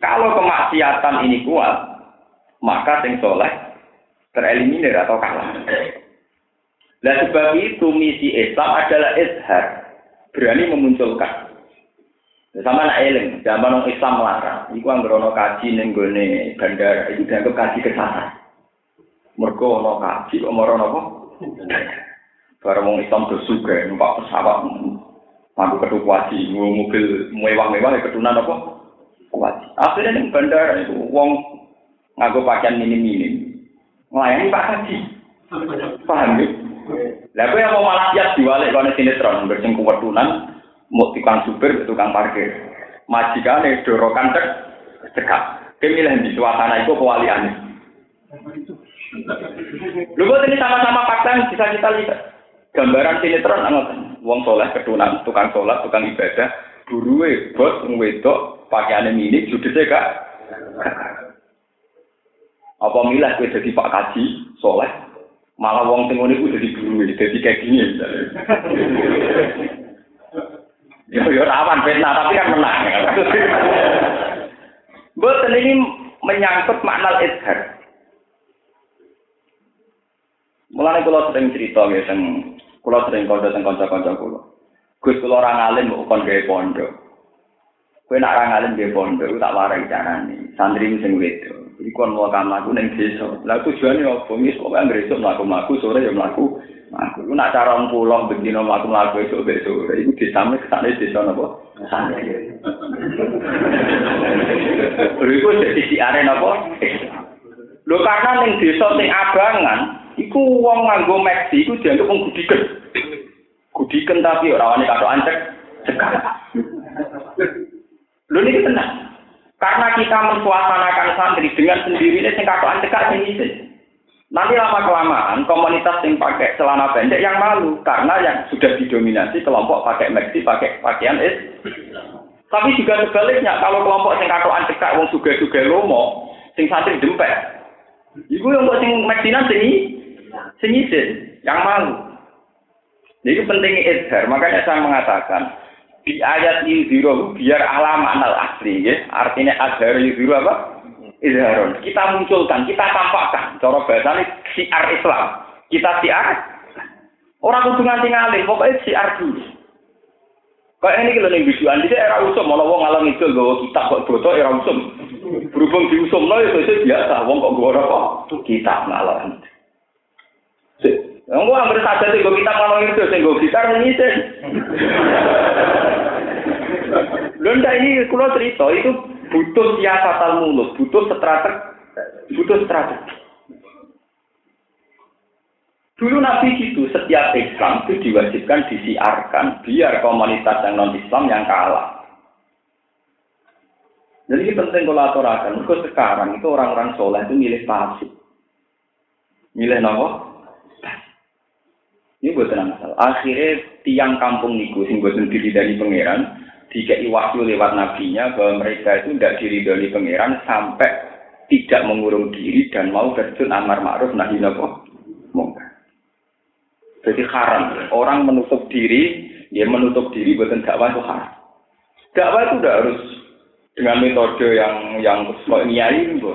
Speaker 1: kalau kemaksiatan ini kuat, maka sing soleh tereliminir atau kalah. Nah sebab itu misi Islam adalah izhar, berani memunculkan. Sama nak eling, zaman orang Islam melarang. Iku anggerono kaji neng bandara, itu dianggap kaji kesalahan. Mergo ono kaji kok apa? Barang wong Islam bersuga, numpak pesawat, mampu ketu kuaci, mobil mewah-mewah, ketunan apa? Kuaci. Akhirnya nih bandara itu, wong ngaku pakaian minim-minim. Melayani Pak Haji. Paham ya? Lah yang mau malah siap diwalik kalau sinetron bersing kewetunan mau tukang supir tukang parkir. Majikane dorokan cek cekak. Kemilih di suasana itu kewaliannya. Lu ini sama-sama fakta yang bisa kita lihat. Gambaran sinetron anggotan. Wong soleh ketunan, tukang sholat, tukang ibadah, buruwe bos ngwedok pakaiane mini judese gak. Apa milah kowe jadi Pak Kaji soleh, malah wong sing ngene jadi buruwe, jadi kayak gini misalnya. Ya ya rawan fitnah tapi kan menang. Buat ini menyangkut makna izhar. Mulane kula sering cerita nggih teng kula sering kanca teng kanca-kanca kula. Gus kula ora ngalim kok kon gawe pondok. Kowe nak ora ngalim gawe pondok tak warai carane. Santri sing wedo. Iki kon mau kamlaku ning desa. Lah tujuane opo? Wis kok anggere esuk mlaku-mlaku sore ya mlaku. Aku iku nak cara pulang bendino mlaku-mlaku esuk besok iku disame kesane desa napa? Santri. Iku dadi siare napa? Lho karena ning desa sing abangan, Iku wong nganggo meksi iku dianggap wong gudiken. Gudiken tapi ora wani kado ancek cekak. Lho niki tenang. Karena kita mensuasanakan santri dengan sendirinya sing kado ancek sing isi. Nanti lama kelamaan komunitas yang pakai celana pendek yang malu karena yang sudah didominasi kelompok pakai meksi pakai pakaian is. Tapi juga sebaliknya kalau kelompok sing katoan cekak wong suga-suga lomo sing santri dempet. Iku yang buat sing meksinan sing sing yang malu. Jadi pentingnya izhar, makanya saya mengatakan di ayat yudhiru biar alam anal asli ya. Artinya azhar yudhiru apa? izharun. Kita munculkan, kita tampakkan. Cara bahasane siar Islam. Kita siar. Orang kudu nganti ngalih, pokoknya siar dulu. Kayak ini kalau nih biduan, dia era usum, malah wong ngalang itu gue kitab kok bodoh era usum. Berhubung diusum lo itu biasa, wong kok gue apa? Kitab ngalang. Gue hampir saja sih gue kitab ngalang itu, saya gue gitar ini sih. Lunda ini kalau cerita itu butuh siasatan mulut, butuh strategi, butuh strategi. Dulu Nabi gitu, setiap Islam itu diwajibkan disiarkan biar komunitas yang non Islam yang kalah. Jadi ini penting kalau aturakan. Because sekarang itu orang-orang soleh itu milih pasif. Milih nopo? Ini buat masalah. Akhirnya tiang kampung niku sing buatan diri dari pangeran dikei wahyu lewat nabinya bahwa mereka itu tidak diridhoi pangeran sampai tidak mengurung diri dan mau terjun amar ma'ruf nahi mungkar. Jadi haram. Orang menutup diri, ya menutup diri buatan dakwah itu haram. Dakwah itu udah harus dengan metode yang yang nyai itu.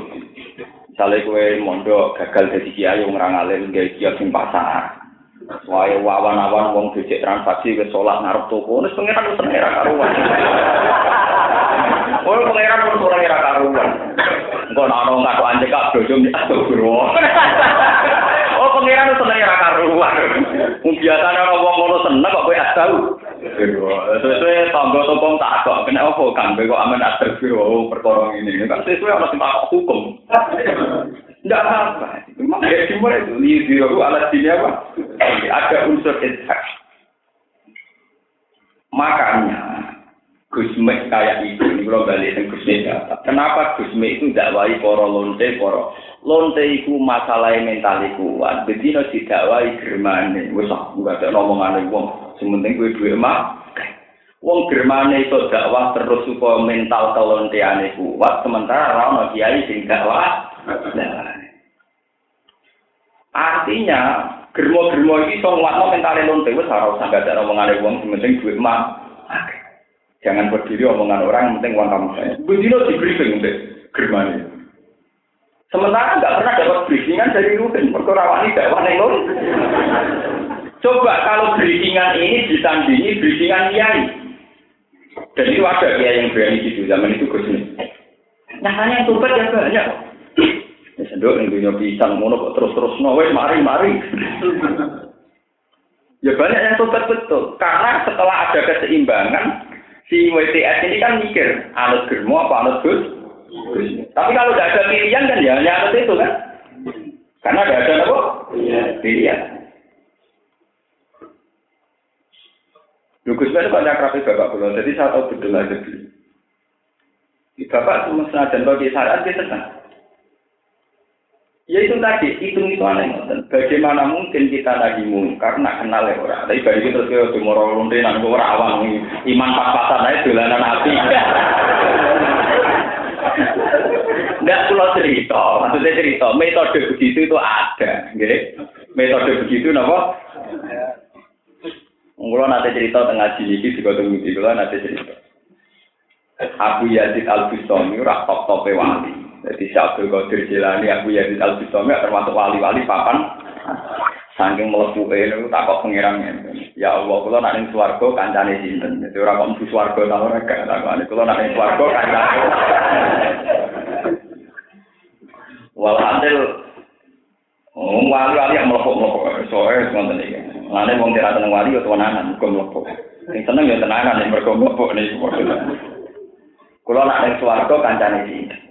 Speaker 1: Misalnya kue mondok gagal jadi kiai yang orang alim gak kiai pasar. Wae wawan-awan wong becek transaksi ke sholat ngarep toko, wis pengiran wis era karuan. Oh, pengiran wis ora era karuan. Engko ana ngaku anjek kak bojo astagfirullah. Oh, pengiran wis era karuan. Wong biasane ana wong ngono seneng kok kowe astau. Sesuai tangga toko tak kok kena apa kan kok amen astagfirullah oh, perkara ini. Sesuai ana sing hukum. Tidak apa-apa. Memang ya dimulai itu. Liziru alat sini apa? Ada unsur ishak. Makanya, Gusme kayak itu, ini kalau balik ke Gusme Kenapa Gusme itu dakwai poro lonte, poro lonte itu masalah mental kuat. Jadi no didakwai germane. Wes enggak ada ngomongan wong. Sementing gue duwe mah. Wong germane itu dakwah terus supaya mental kelonteane kuat. Sementara orang kiai sing dakwah Artinya, germo-germo ini so nguatno mentale lonte wis ora usah gak ada omongane wong penting duit mah. Jangan berdiri omongan orang yang penting uang kamu saya. Begini di briefing deh, germani. Sementara nggak pernah dapat briefingan dari Ruben, perkara wani dakwah neng Coba kalau briefingan ini disandingi briefingan kiai. Dan itu ada kiai yang berani gitu zaman itu Gus Nyatanya yang tumpet ya banyak. Sendok yang punya pisang, ngono kok terus-terus no, wes mari mari. ya banyak yang sobat betul, karena setelah ada keseimbangan, si WTS ini kan mikir, anut germo apa anut gus? Tapi kalau tidak ada pilihan kan ya hanya anut itu kan? Karena tidak ada apa? Pilihan. Gus itu kan akrabnya bapak pulau, jadi saya tahu betul aja. Bapak cuma senajan bagi syariat dia tenang. Ya itu tadi, hitung itu aneh. Bagaimana mungkin kita lagi mungkar, nak kenal ya orang. Tapi bagi kita terus ke Timur Londe, nanti orang awam, iman pas-pasan aja, dolanan api. Enggak pulau cerita, maksudnya cerita, metode begitu itu ada. Okay? Metode begitu, apa? Kalau nanti cerita tengah sini, di kota Mudi, kalau nanti cerita. Abu Yazid Al-Bustami, rak top-topnya wali. Jadi Syabdul Qadir Jilani, Abu Yazid Al Bistami termasuk wali-wali papan. Saking melebu itu takut pengirangnya. Ya Allah, kalau nanti suarga kancane sinten. Jadi orang kok mlebu swarga ta ora. Kalau nanti suarga kancane. Walhasil Oh, wali-wali yang melepuk-melepuk, soalnya ini. Mau tidak tenang wali, ya ya nak yang suarga kancane sini.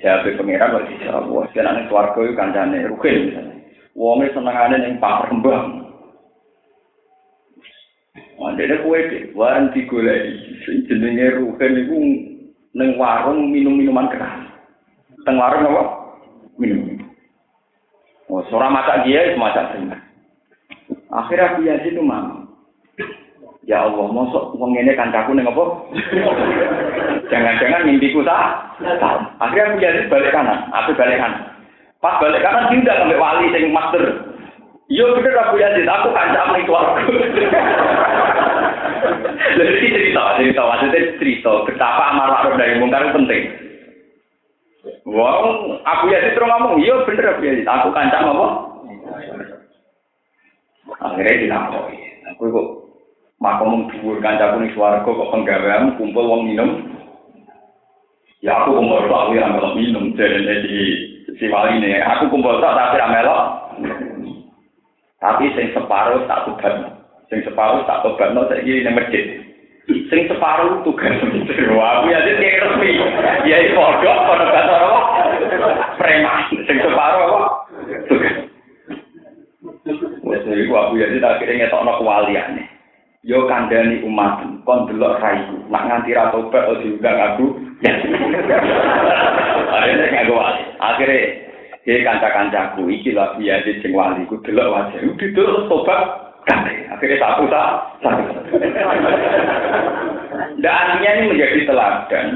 Speaker 1: Jawab pangeran kok dijawab, wah senane swarga iku kancane rugen misalnya. Wonge senengane ning pasar kembang. Mandene kowe iki warung digoleki sing jenenge rugen iku ning warung minum-minuman keras. Teng warung apa? Minum. Oh, seorang masak dia semacam Akhirnya dia itu mau. Ya Allah, mosok wong ngene kancaku ning apa? Jangan-jangan mimpiku tak. Akhirnya aku jadi balik kanan, aku balik kanan. Pas balik kanan tidak sampai wali sing master. Yo bener aku Yazid, aku kancam ning keluarga. Jadi cerita, cerita, maksudnya cerita betapa amar ma'ruf dari mungkar penting. Wow, aku ya terus ngomong, iya bener aku ya, aku kancam apa? Akhirnya dilapori. Aku kok makom dhuwur kancaku ning swarga kok penggawean kumpul wong minum. Ya aku kumpul tok ya melok minum jadi di si wali ini. Aku kumpul tok tapi ra melok. Tapi sing separuh tak tobat. Sing separuh tak tobat no saiki ning masjid. Sing separuh tugas Wah, aku ya kayak resmi. Ya padha padha kata apa? Preman. Sing separuh apa? Tugas. Wes aku ya jadi akhirnya ngetokno kewaliane. Yo kandhani umat, kon delok raiku. Nak nganti ra tobat ojo diundang aku. Akhirnya ngaku wali. Akhirnya Jadi kanca-kancaku iki biaya di sing wali ku delok wajah. Terus tobat kabeh. Akhirnya satu tak satu. Dan artinya ini menjadi teladan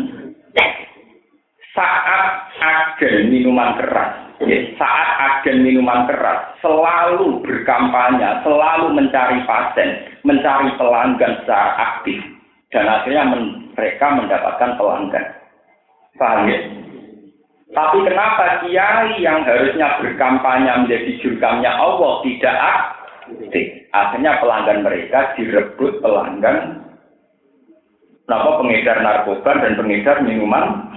Speaker 1: saat agen minuman keras, ya, saat agen minuman keras selalu berkampanye, selalu mencari pasien, mencari pelanggan secara aktif, dan akhirnya mereka mendapatkan pelanggan. Paham ya? Tapi kenapa kiai yang harusnya berkampanye menjadi jurkamnya Allah tidak aktif? Akhirnya pelanggan mereka direbut pelanggan apa pengedar narkoba dan pengedar minuman.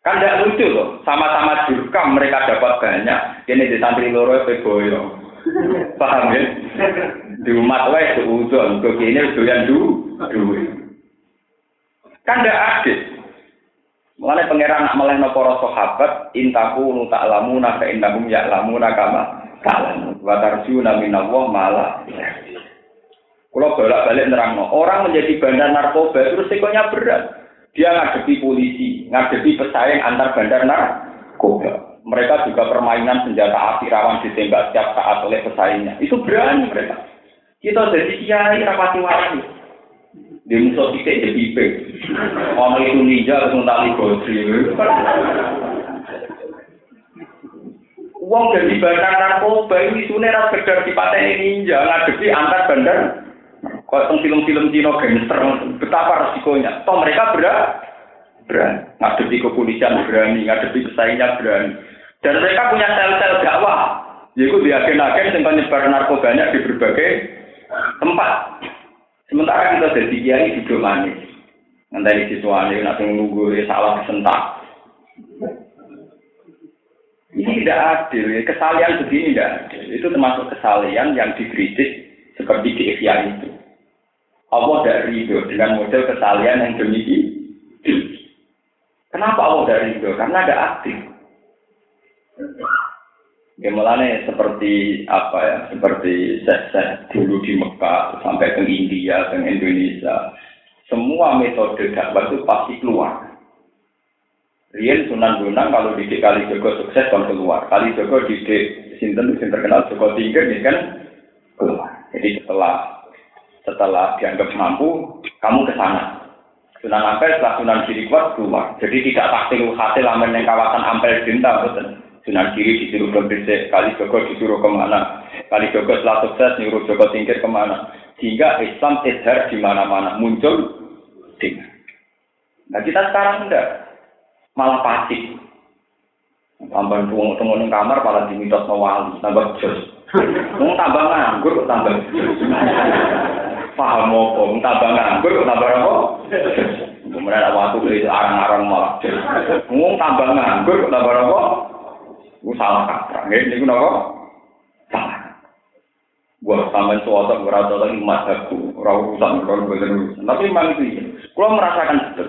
Speaker 1: Kan tidak lucu loh, sama-sama jurkam mereka dapat banyak. Ini di santri loro boyo. Paham ya? Di umat wae seudon, kok ini doyan du. Kan tidak adil. Mengenai pangeran nak melehno para sahabat, intaku nu ta'lamuna fa innahum ya'lamuna kama ta'lamun. Wa tarjuna minallah malah. Kalau bolak-balik nerangno, orang menjadi bandar narkoba itu resikonya berat. Dia ngadepi polisi, ngadepi pesaing antar bandar narkoba. Mereka juga permainan senjata api rawan ditembak setiap saat oleh pesaingnya. Itu berani mereka. Kita jadi kiai rapati wali. Di musuh kita jadi pipe. Ono itu ninja terus tali. Uang jadi bandar narkoba ini sebenarnya sekedar dipateni ninja ngadepi antar bandar. Kalau film-film Cina gangster, betapa resikonya. Toh mereka berat, berani. Ngadepi kepolisian berani, ngadepi pesaingnya berani. Dan mereka punya sel-sel dakwah. Yaitu di agen-agen yang penyebar narkobanya di berbagai tempat. Sementara kita jadi kiai di manis. Nanti siswa ini nanti menunggu ya salah kesentak. Ini tidak adil. Kesalian begini tidak. Itu termasuk kesalian yang dikritik seperti di itu. Allah tidak ridho dengan model kesalian yang demikian. Kenapa Allah tidak ridho? Karena ada aktif. Gimana seperti apa ya, seperti saya dulu di Mekah sampai ke India, ke Indonesia, semua metode dakwah itu pasti keluar. Rian Sunan Bonang kalau di Kali Joko sukses kan keluar. Kali Joko di Sinten yang terkenal Joko Tinggi ini kan keluar. Jadi setelah setelah dianggap mampu, kamu ke sana. Sunan Ampel setelah Sunan Giri kuat keluar. Jadi tidak taktil hasil aman yang kawasan Ampel Dinta, betul. Sunan Giri disuruh ke Kali Joko disuruh ke mana, Kali Joko setelah sukses nyuruh Joko tingkir ke mana, sehingga Islam tidak di mana-mana muncul dengan. Nah kita sekarang enggak, malah pasif. Tambah tunggu tunggu di kamar malah dimitos wali, tambah jos. Mau tambah nganggur, tambah Paham apa? Tambah nganggur, tambah apa? Kemudian ada waktu dari arang-arang malah. Mau tambah nganggur, tambah apa? Iku salah kaprah. Nggih niku napa? Salah. Buat sampean suatu iki mazhabku, ora urusan kalau boten Tapi memang itu Kulo merasakan betul.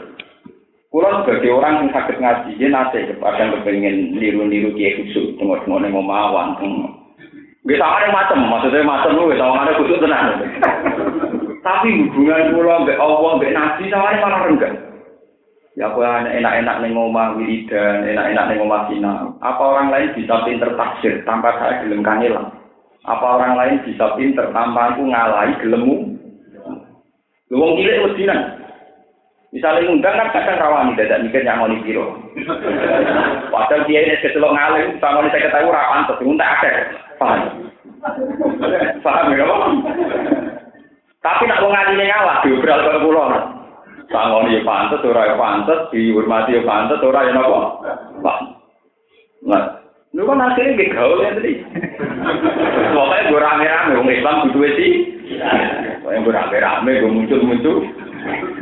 Speaker 1: Kulo sebagai orang yang sakit ngaji, dia nate kepada yang kepengen niru-niru kiai khusus, tengok-tengok ning omawan, Gak sama yang macam, maksudnya macam lu, sama ada khusus tenang. Tapi hubungan kulo mbek Allah, mbek Nabi sama malah rendah. Ya aku enak-enak ning omah wiridan, enak-enak ning omah sinau. Apa orang lain bisa pinter tafsir tanpa saya gelem kangelan? Apa orang lain bisa pinter tanpa aku ngalahi gelemu? Lu wong cilik wedinan. Misalnya ngundang kan kadang rawani dadak mikir yang ngoni piro. Padahal dia ini kecelok ngalim, sama saya ketahui rapan tapi ngundang ada. Paham? Paham ya? Tapi nak wong ngaline ngalah diobral karo kula. Sangoni ya pantes, ora ya pantes, dihormati ya pantes, ora ya napa? Nah, lu kan akhirnya gak gaul ya tadi. Pokoknya gue rame-rame, orang Islam butuh sih. Pokoknya gue rame-rame, gue muncul-muncul.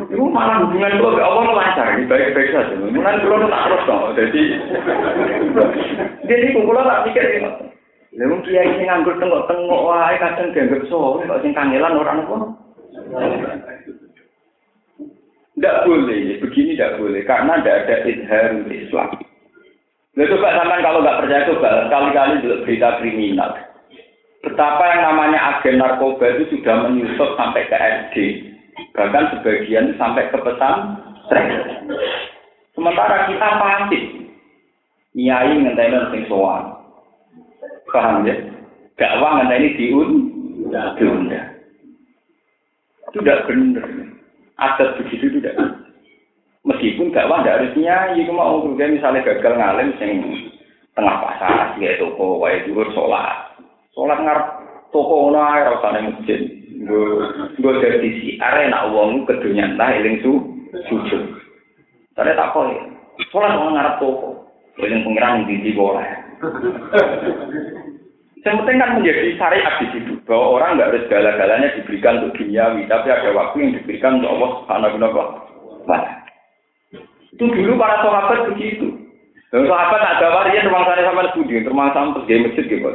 Speaker 1: Itu malah hubungan gue ke Allah lancar, baik-baik saja. Mungkin gue tak terus dong. Jadi, jadi gue tak pikir ini. Lalu kiai sing nganggur tengok-tengok wae kadang dianggap soleh, kok sing kangelan orang apa? Tidak boleh, begini tidak boleh, karena tidak ada izhar Islam. Nah, coba sampai kalau nggak percaya coba kali-kali juga berita kriminal. Betapa yang namanya agen narkoba itu sudah menyusup sampai ke SD, bahkan sebagian sampai ke pesan Sementara kita pasti nyai ngenteni sing sowan. Paham ya? Dakwah ngenteni diun, diunda. Itu tidak benar. Adat begitu tidak. Meskipun dakwah tidak harus nyai, mau misalnya gagal ngalim sing tengah pasar, ya toko, wae dhuwur sholat. Sholat ngarep toko ae ora usah masjid. Gue dari si arena uang kedunyan lah eling su sujud. Tadi tak kok sholat orang ngarep toko. Eling pengiran di di boleh. Yang penting kan menjadi syariat di situ bahwa orang nggak harus segala-galanya diberikan untuk duniawi, tapi ada waktu yang diberikan untuk Allah Subhanahu wa Itu dulu para sahabat begitu. Dan sahabat ada varian rumah sana sama studi, termasuk sampai di masjid gitu.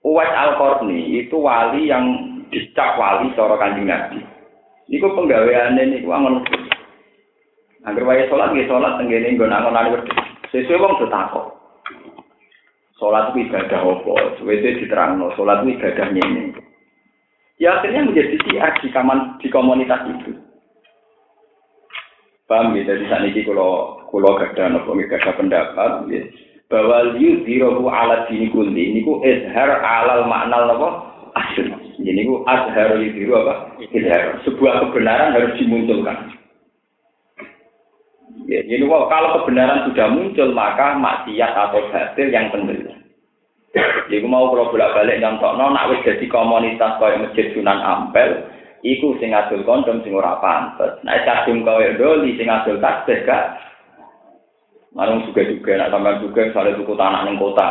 Speaker 1: Uwais al Qarni itu wali yang dicap wali seorang kanjeng Nabi. Iku penggaweane niku angon. Angger wae salat nggih salat tenggene nggon angon-angon wedhus. Sesuai wong takok. Sholat itu ibadah apa? Suwede diterangno, sholat itu ibadahnya ini. Ya akhirnya menjadi siar di, kaman, di komunitas itu. Paham ya? Jadi saat ini kalau kalau gada nopo gada pendapat, ya, bahwa liu dirohu alat dini kulli ini ku izhar alal makna nopo asyur. Ini ku azhar diru apa? Izhar. Sebuah kebenaran harus dimunculkan. Ya, jadi kalau kebenaran sudah muncul maka maksiat atau batil yang tenggelam. Jadi mau kalau bolak balik nyontokno nak wis jadi komunitas kaya masjid Sunan Ampel, iku sing adul kondom sing ora pantes. Nek kadung kaya doli sing adul tasbih gak. Marung juga juga nak sampean juga misalnya tuku tanah ning kota.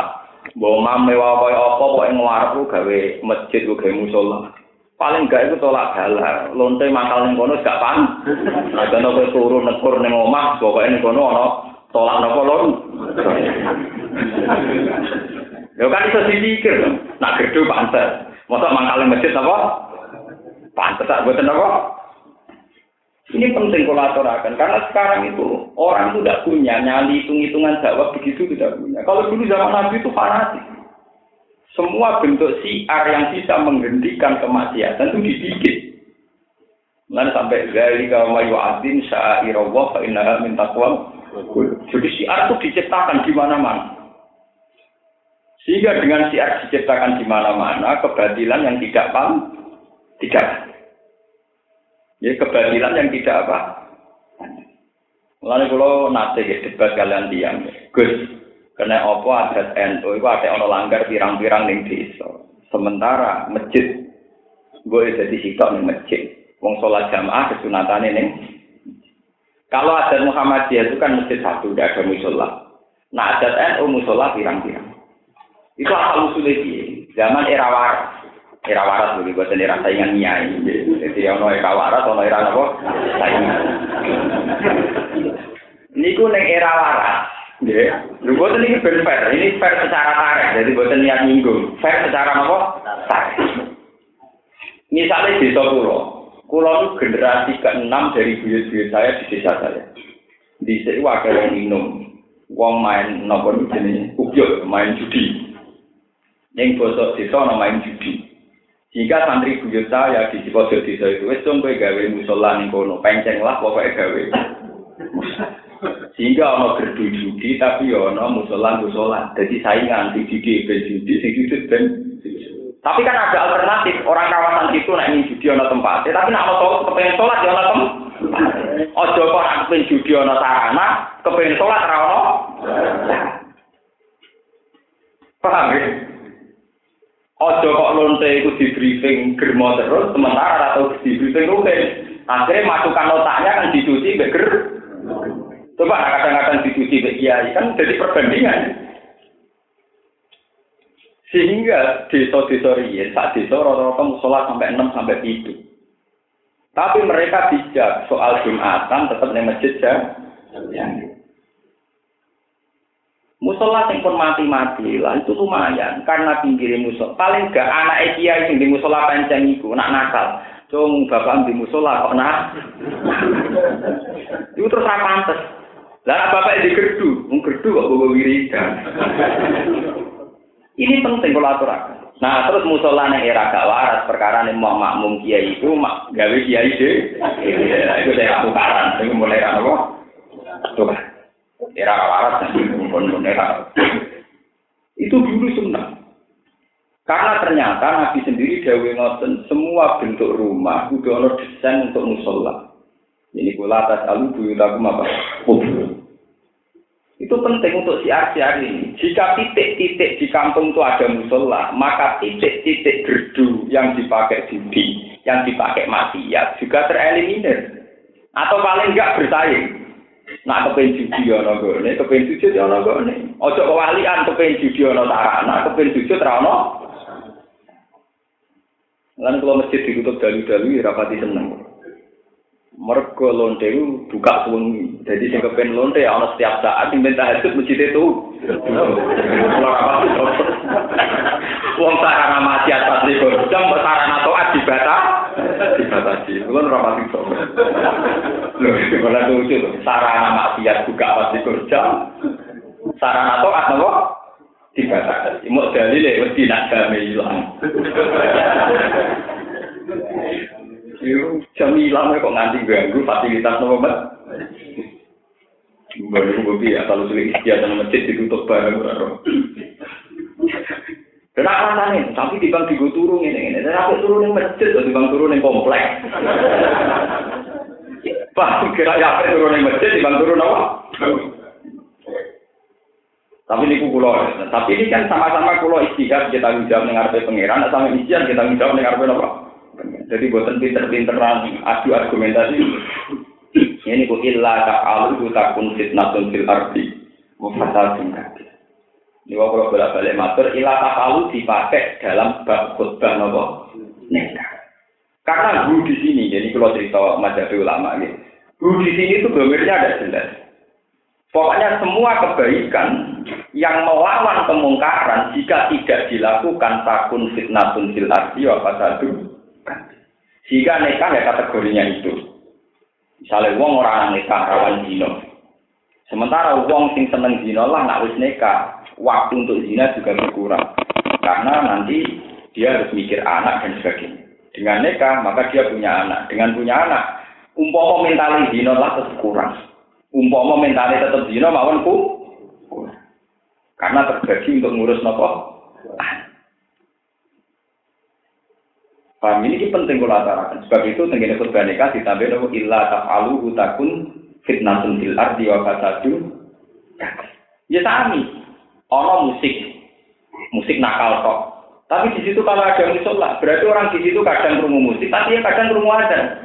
Speaker 1: Mbok mam mewah kaya apa kok ing warung gawe masjid gawe musola. paling gak itu tolak galah lonte mangkal ning kono gak pan ada nopo turu nekur ning omah pokoke ning kono ana tolak nopo lon Yo kan iso dipikir nak gedhe pantes masa mangkal ning masjid apa pantes tak boten apa ini penting kolaborasikan karena sekarang itu orang itu tidak punya nyali hitung-hitungan dakwah begitu tidak punya. Kalau dulu zaman Nabi itu fanatik. Semua bentuk siar yang bisa menghentikan kemaksiatan itu dibikin. Lalu sampai dari kalau mayu adin syairullah fa innaha min taqwa. Jadi siar itu diciptakan di mana-mana. Sehingga dengan siar diciptakan di mana-mana, kebatilan yang tidak paham, tidak. Ya kebatilan yang tidak apa. Lalu kalau nanti ya debat kalian diam, Gus, Karena apa adat NU itu ada ono langgar pirang-pirang ning desa. Sementara masjid gue jadi sitok ning masjid. Wong sholat jamaah kesunatan ning kalau adat Muhammadiyah itu kan masjid satu, tidak ada musola. Nah adat NU musola pirang-pirang. Itu asal usulnya. Zaman era waras. Era waras dulu, buat era saingan nyai. Jadi ono era waras, ono era apa? Saingan. Niku neng era waras. Ya, lu buat ini fair, fair. Ini fair secara tarik, jadi buat niat nyinggung. Fair secara apa? Tarik. Misalnya pulau, pulau itu generasi keenam dari buyut-buyut saya di desa saya. Di sini wakil yang minum, uang main nopo jenis ubyok, main judi. Yang bosok desa main judi. Jika santri buyut saya di pojok desa itu, wes dong gawe musola ning kono, penceng lah pokoknya gawe. Sehingga ono gerdu judi tapi ya ono musola musola. Jadi saingan di judi ben judi sing judi ben. Tapi kan ada alternatif. Orang kawasan itu naik ini judi ono tempat. Tapi nak mau kepengen sholat ya ono tempat. Ojo kok nak kepengen judi ono sarana, kepengen sholat ra ono. Paham ya? Ojo kok lonte itu di briefing germo terus, sementara atau di briefing rutin. Akhirnya masukan otaknya kan dicuci beker. Coba kadang-kadang dicuci kiai kan jadi perbandingan. Sehingga desa-desa riyen, sak desa rata-rata musola sampai 6 sampai 7. Tapi mereka bijak soal Jumatan tetap di masjid ya. Musola yang pun mati-mati lah itu lumayan karena pinggir musola. Paling gak anak kiai yang di musola penceng itu nak nakal. Cung bapak di musola kok nak. itu terus apa pantes. Lah bapak di gerdu, mung gerdu kok bawa wiridan. Ini penting kalau aturakan. Nah terus musola nih era gak waras perkara nih mau makmum kiai itu mak gawe kiai deh. Itu saya tukaran, itu mulai apa? Tukaran. era waras era itu dulu sunnah karena ternyata Nabi sendiri dawe ngoten semua bentuk rumah udah ono desain untuk musola ini kula atas alu buyutakum apa itu penting untuk siar-siar ini. Jika titik-titik di kampung itu ada musola, maka titik-titik gerdu yang dipakai judi, yang dipakai maksiat juga tereliminir. Atau paling enggak bersaing. Nak kepen judi ana gone, kepen sujud ana gone. Aja kewalian kepen judi ana sarana, kepen sujud ra ana. Lan kalau masjid ditutup dalu-dalu rapati seneng. Mergo lonte itu buka suwengi. Jadi sing kepen lonte ana setiap saat sing minta tahajud masjid itu. Wong sarana mati atas likur jam sarana toat dibatas dibatasi. Kulo ora pati sok. Lho, malah lucu lho. Sarana maksiat buka pasti kerja. Sarana toat nopo? Dibatasi. Mau dalile mesti nak game ilang. Yo, jam ilang kok nganti ganggu fasilitas nopo, Mbak? Baru gue ya, kalau sulit istiadat masjid ditutup bareng, Dan alasannya, tapi di bang tiga turun ini, ini. Dan aku turun yang masjid, di bang turun yang komplek. Pak, kira ya apa turun yang masjid, di bang turun apa? Tapi ini kulo, tapi ini kan sama-sama kulo istihad kita menjawab dengar pangeran, sama istihad kita menjawab dengar apa? Jadi buatan pinter-pinteran adu argumentasi. Ini ku illa ta'alu takun fitnatun fil ardi. Mufasasun kabir. Ini kalau bolak balik matur, ilah tafalu dipakai dalam bab khutbah nopo. Karena hu di sini, jadi kalau cerita majalah ulama ini, hu di sini itu gemirnya ada jelas. Pokoknya semua kebaikan yang melawan kemungkaran jika tidak dilakukan takun fitnatun fil ardi wa fasadu. Jika nikah ya kategorinya itu. Misalnya wong orang nikah rawan dino. Sementara wong sing seneng dino lah nak wis nikah, waktu untuk zina juga berkurang. Karena nanti dia harus mikir anak dan sebagainya. Dengan nikah, maka dia punya anak. Dengan punya anak, umpama mentali zina lah tetap kurang. Umpama mentali tetap zina mawon ku kurang. Karena terbagi untuk ngurus nopo. Paham ini penting kalau atarakan. Sebab itu tenggine khutbah nikah ditambah nopo illa taf'alu hutakun fitnatun fil ardi wa fasadu. Ya sami ono musik, musik nakal kok. Tapi di situ kalau ada musola, berarti orang di situ kadang kerungu musik, tapi ya kadang kerungu ada.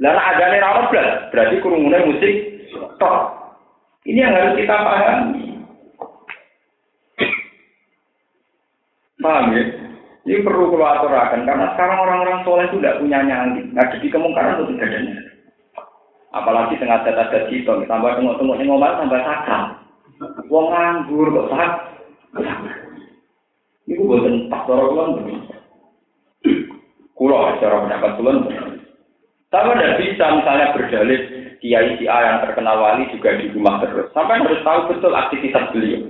Speaker 1: Lalu ada nih rawat berarti kerungunya musik tok. Ini yang harus kita pahami. Paham ya? Ini perlu kalau aturakan karena sekarang orang-orang soleh itu tidak punya nyali. Ada di kemungkaran itu tidak ada Apalagi tengah data-data cito, tambah tengok-tengok ngomong tambah sakal. Wong nganggur kok sak. Iku boten pas cara kulon. Kulo cara pendapat kulon. Tapi tidak bisa misalnya berdalih kiai si A yang terkenal wali juga di rumah terus. Sampai harus tahu betul aktivitas beliau.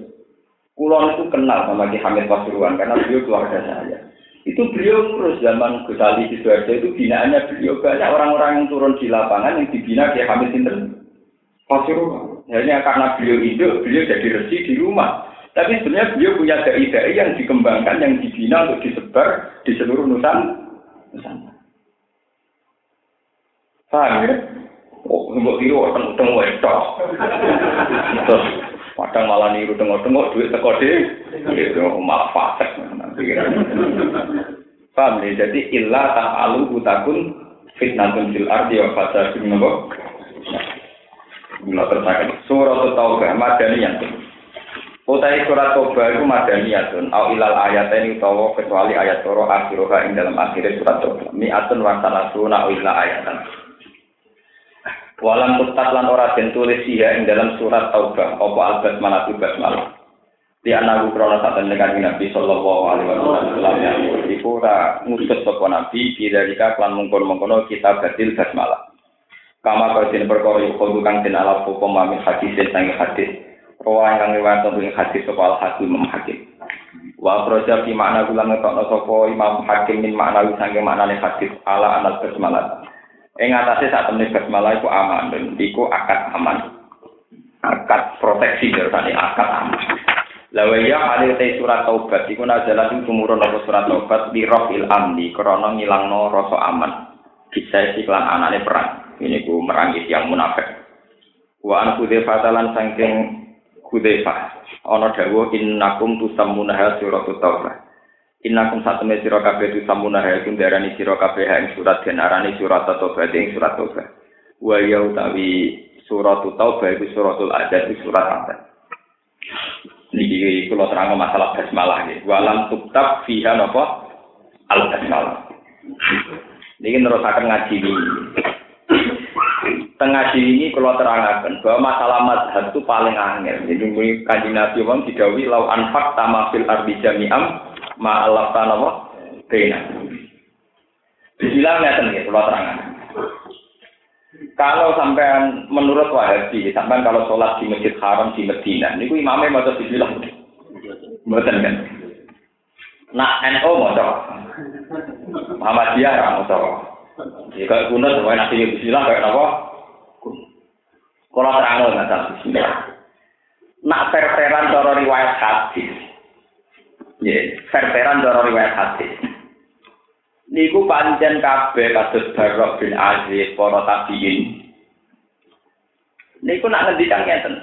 Speaker 1: Kulon itu kenal sama Ki Hamid Pasuruan karena beliau keluarga saya. Itu beliau terus zaman Gus Ali Sidoarjo itu binaannya beliau banyak orang-orang yang turun di lapangan yang dibina Ki Hamid Pasuruan. Hanya karena beliau hidup, beliau jadi resi di rumah. Tapi sebenarnya beliau punya dai-dai yang dikembangkan, yang dibina untuk disebar di seluruh Nusantara. Paham ya? Oh, nggak tiru, akan utang wedok. Terus, kadang malah niru tengok-tengok duit teko deh. Itu malah fasek. Paham ya? Jadi, illa ta'alu utakun fitnatun fil ardi wa fasadun napa Mula tersakan surat Taubah madaniyah. Utai surat Taubah itu madaniyatun au ilal ayat ini utawa kecuali ayat toro akhiroha ing dalam akhir surat Taubah. Mi'atun wa salasuna au ilal ayatan. Walam tutat lan ora den tulis ing dalam surat Taubah apa al-basmalah basmalah. Di anak krono saat tekan Nabi Sallallahu Alaihi Wasallam yang iku ora ngusut sapa Nabi dari klan mungkon mungkono kita batil basmalah. Kama kau den perkara iku kang den ala hukum mami hadis sang hadis. Rawa yang lewat tentang hadis sapa al hakim Imam Hakim. Wa akhraja fi makna kula ngetokno sapa Imam Hakim min makna sange maknane hadis ala anal basmalah. Ing atase sak temne basmalah iku aman dan iku akad aman. Akad proteksi dari akad aman. Lawa ya hadir te surat taubat iku nazalat ing tumurun apa surat taubat di rafil amni krana ngilangno rasa aman. Bisa iklan anane perang. Ini ku merangi yang munafik. Wa an kudefah talan sangking kudefah. Ana dawuh innakum tusammuna surat taubat. Innakum satune sira kabeh tusammuna iku darani sira kabeh ing surat den arani surat taubat ing surat taubat. Wa ya utawi surat taubat iku suratul adad surat taubat. Niki kula terang masalah basmalah nggih. Walam tuktab fiha napa? Al basmalah. Niki nerusaken ngaji ini. Tengah ini kalau terangkan bahwa masalah mazhab itu paling angel. Jadi ini kanji Nabi Wong didawi lau anfak tamafil ardi jami'am ma'alaf tanapa bena. Bismillah ngeten nggih kula terangkan. Kalau sampean menurut Wahabi, sampean kalau sholat di Masjid Haram di Medina, niku imamnya maca bismillah. Mboten kan. Nah, NU maca. Muhammadiyah ra maca. Jika kuno semuanya nanti bismillah kayak apa? Kalau terang nggak bismillah. Nak perperan cara riwayat hadis. Ya, perperan cara riwayat hadis. niku pancen kabeh kados Barok bin Aziz para tabiin. Niku nak ngendikan ngeten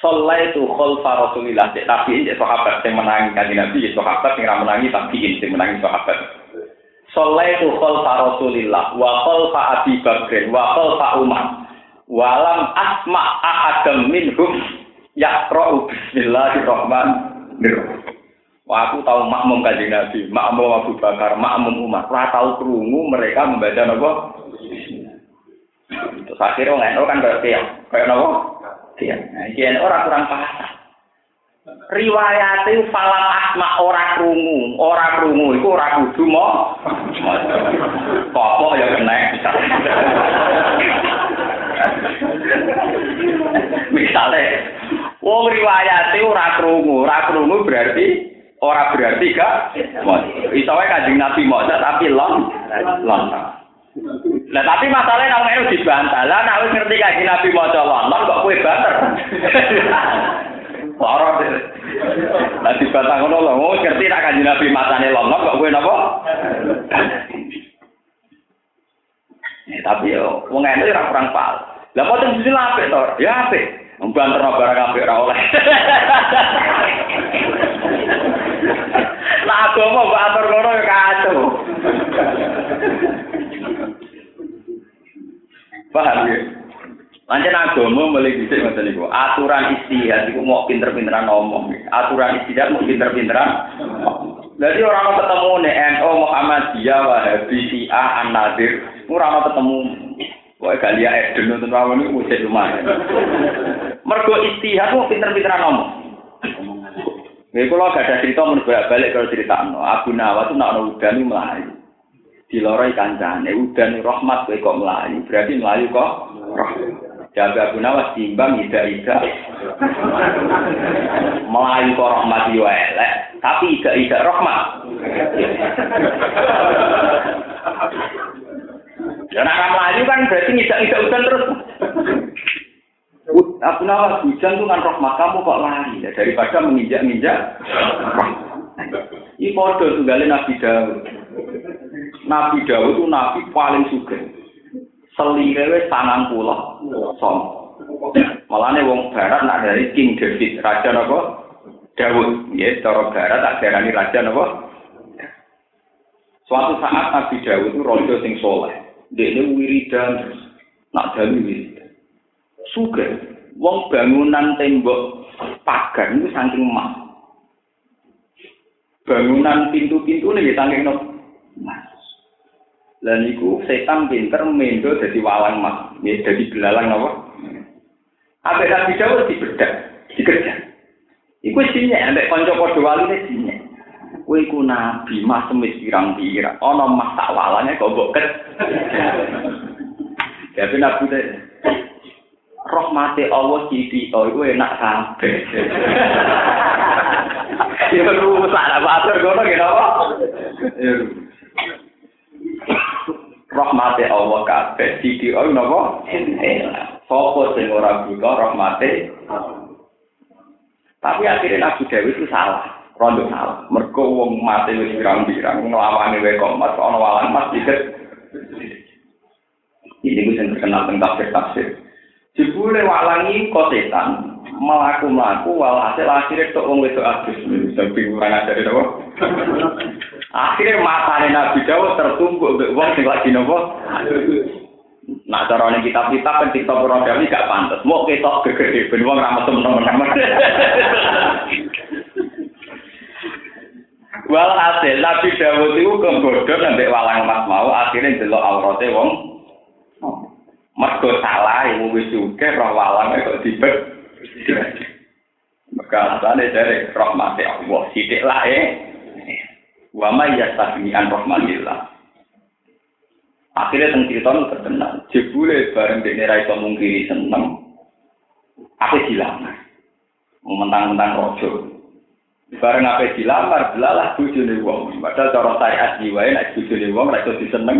Speaker 1: Salaitu khalfa Rasulillah. Cek tabiin cek sahabat sing menangi kanjeng Nabi cek sahabat sing ra menangi tabiin sing menangi sahabat. Salaitu khalfa Rasulillah. Wa khalfa Abi Bakr wa khalfa Umar walam asma ahadam minhum yaqra'u bismillahirrahmanirrahim Wah, aku tahu makmum kanjeng Nabi, makmum Abu Bakar, makmum Umar. Ora tahu krungu mereka membaca napa? Terus akhirnya orang NU kan kayak tiang, kayak napa? Tiang. Nah, iki ora kurang paham. Riwayat itu falam asma ora krungu, ora krungu iku ora kudu mo. Pokok ya kena. Misalnya, wong riwayat itu ora krungu, ora krungu berarti Ora berarti gak iso wae Kanjeng Nabi maca tapi lon lon. Lah tapi masalahnya nang melu dibantah. Lah nek wis ngerti Kanjeng Nabi maca lon, kok kowe banter. Lara deh. Lah dibantah ngono lho, wong ngerti nek Kanjeng Nabi macane lon, kok kowe napa? Eh, tapi yo wong ene ora kurang pal. Lah kok sing apik to? Ya apik. Banter barang apik ora oleh. Lah agama mbok atur ngono ya kacau. Paham ya? Pancen agama mulai dhisik ngoten niku. Aturan istihad iku mau pinter-pinteran ngomong. Aturan istihad mau pinter-pinteran. Jadi orang mau ketemu nih NU Muhammadiyah Wahabi Syiah An-Nadir, orang mau ketemu Wah, kali ya Eden nonton lawan ini musik lumayan. Mergo istihad mau pinter-pinteran ngomong. Nih kalau gak ada cerita mau balik kalau cerita no. Abu Nawas itu nak udan itu melayu. Di loroi kancane udan rahmat kowe kok melayu. Berarti melayu kok rahmat. Jaga Abu Nawas timbang ida ida. melayu kok rahmat yo elek. Tapi ida ida rahmat. Ya nak melayu kan berarti ida udan terus. Abu Nawas hujan tuh kan rahmat kamu kok lari ya daripada menginjak-injak. Ini kode tunggalin Nabi Dawud. Nabi Dawud itu nabi paling suka. Selire sangang pulau som. Malahnya wong barat nak dari King David, raja napa? Dawud, ya, cara barat tak darani raja napa? Suatu saat Nabi Dawud itu rojo sing soleh. Dene wiridan nak dalu wiridan. Suga wong bangunan tembok pagar itu saking emas. Bangunan pintu-pintu ini saking no. Mas. Lan iku setan pinter mendo dadi walang mas, ya dadi belalang apa? Apa Nabi Dawud dibedak, dikerja. Iku sinyek, ambek kanca padha waline sinyek. Kowe iku nabi, mas semis pirang-pirang. Ana mas tak walane kok mbok ket. Jadi nabi teh rahmate Allah citi to iku enak kabeh. Ya lu sak batur ngono ki apa? Rahmate Allah kabeh citi oh napa? Enak. Sopo sing ora buta rahmate Tapi akhirnya Nabi Dawud itu salah. Rondo salah. Mergo wong mati wis pirang-pirang nglawani wae kok mas ana walang mas dikit. Ini gue yang terkenal tentang tafsir-tafsir. Jebule walangi kok setan melaku-melaku walhasil akhirnya tok wong wedok adus. Sampai kurang ajar itu apa? Akhirnya matane Nabi Dawud tertumbuk wong sing lagi nopo? Nah, cara ini kitab-kitab kan TikTok programnya gak pantas. Mau ketok gegede, ben wong ramet temen-temen. Walhasil Nabi Dawud itu kegoda nanti walang mas mau akhirnya delok aurate wong. Mergo salah ibu wis juga roh walang kok dibet. Maka alasannya dari rahmati Allah sidik lah eh. Wa ma yastahmi an rahmatillah. Akhirnya tentang cerita itu terkenal. Jebule bareng dene ra iso mungkiri seneng. Apa dilamar? Mentang-mentang rojo. Bareng apa dilamar, belalah bojone wong. Padahal cara syariat jiwae nek bojone wong ra iso diseneng.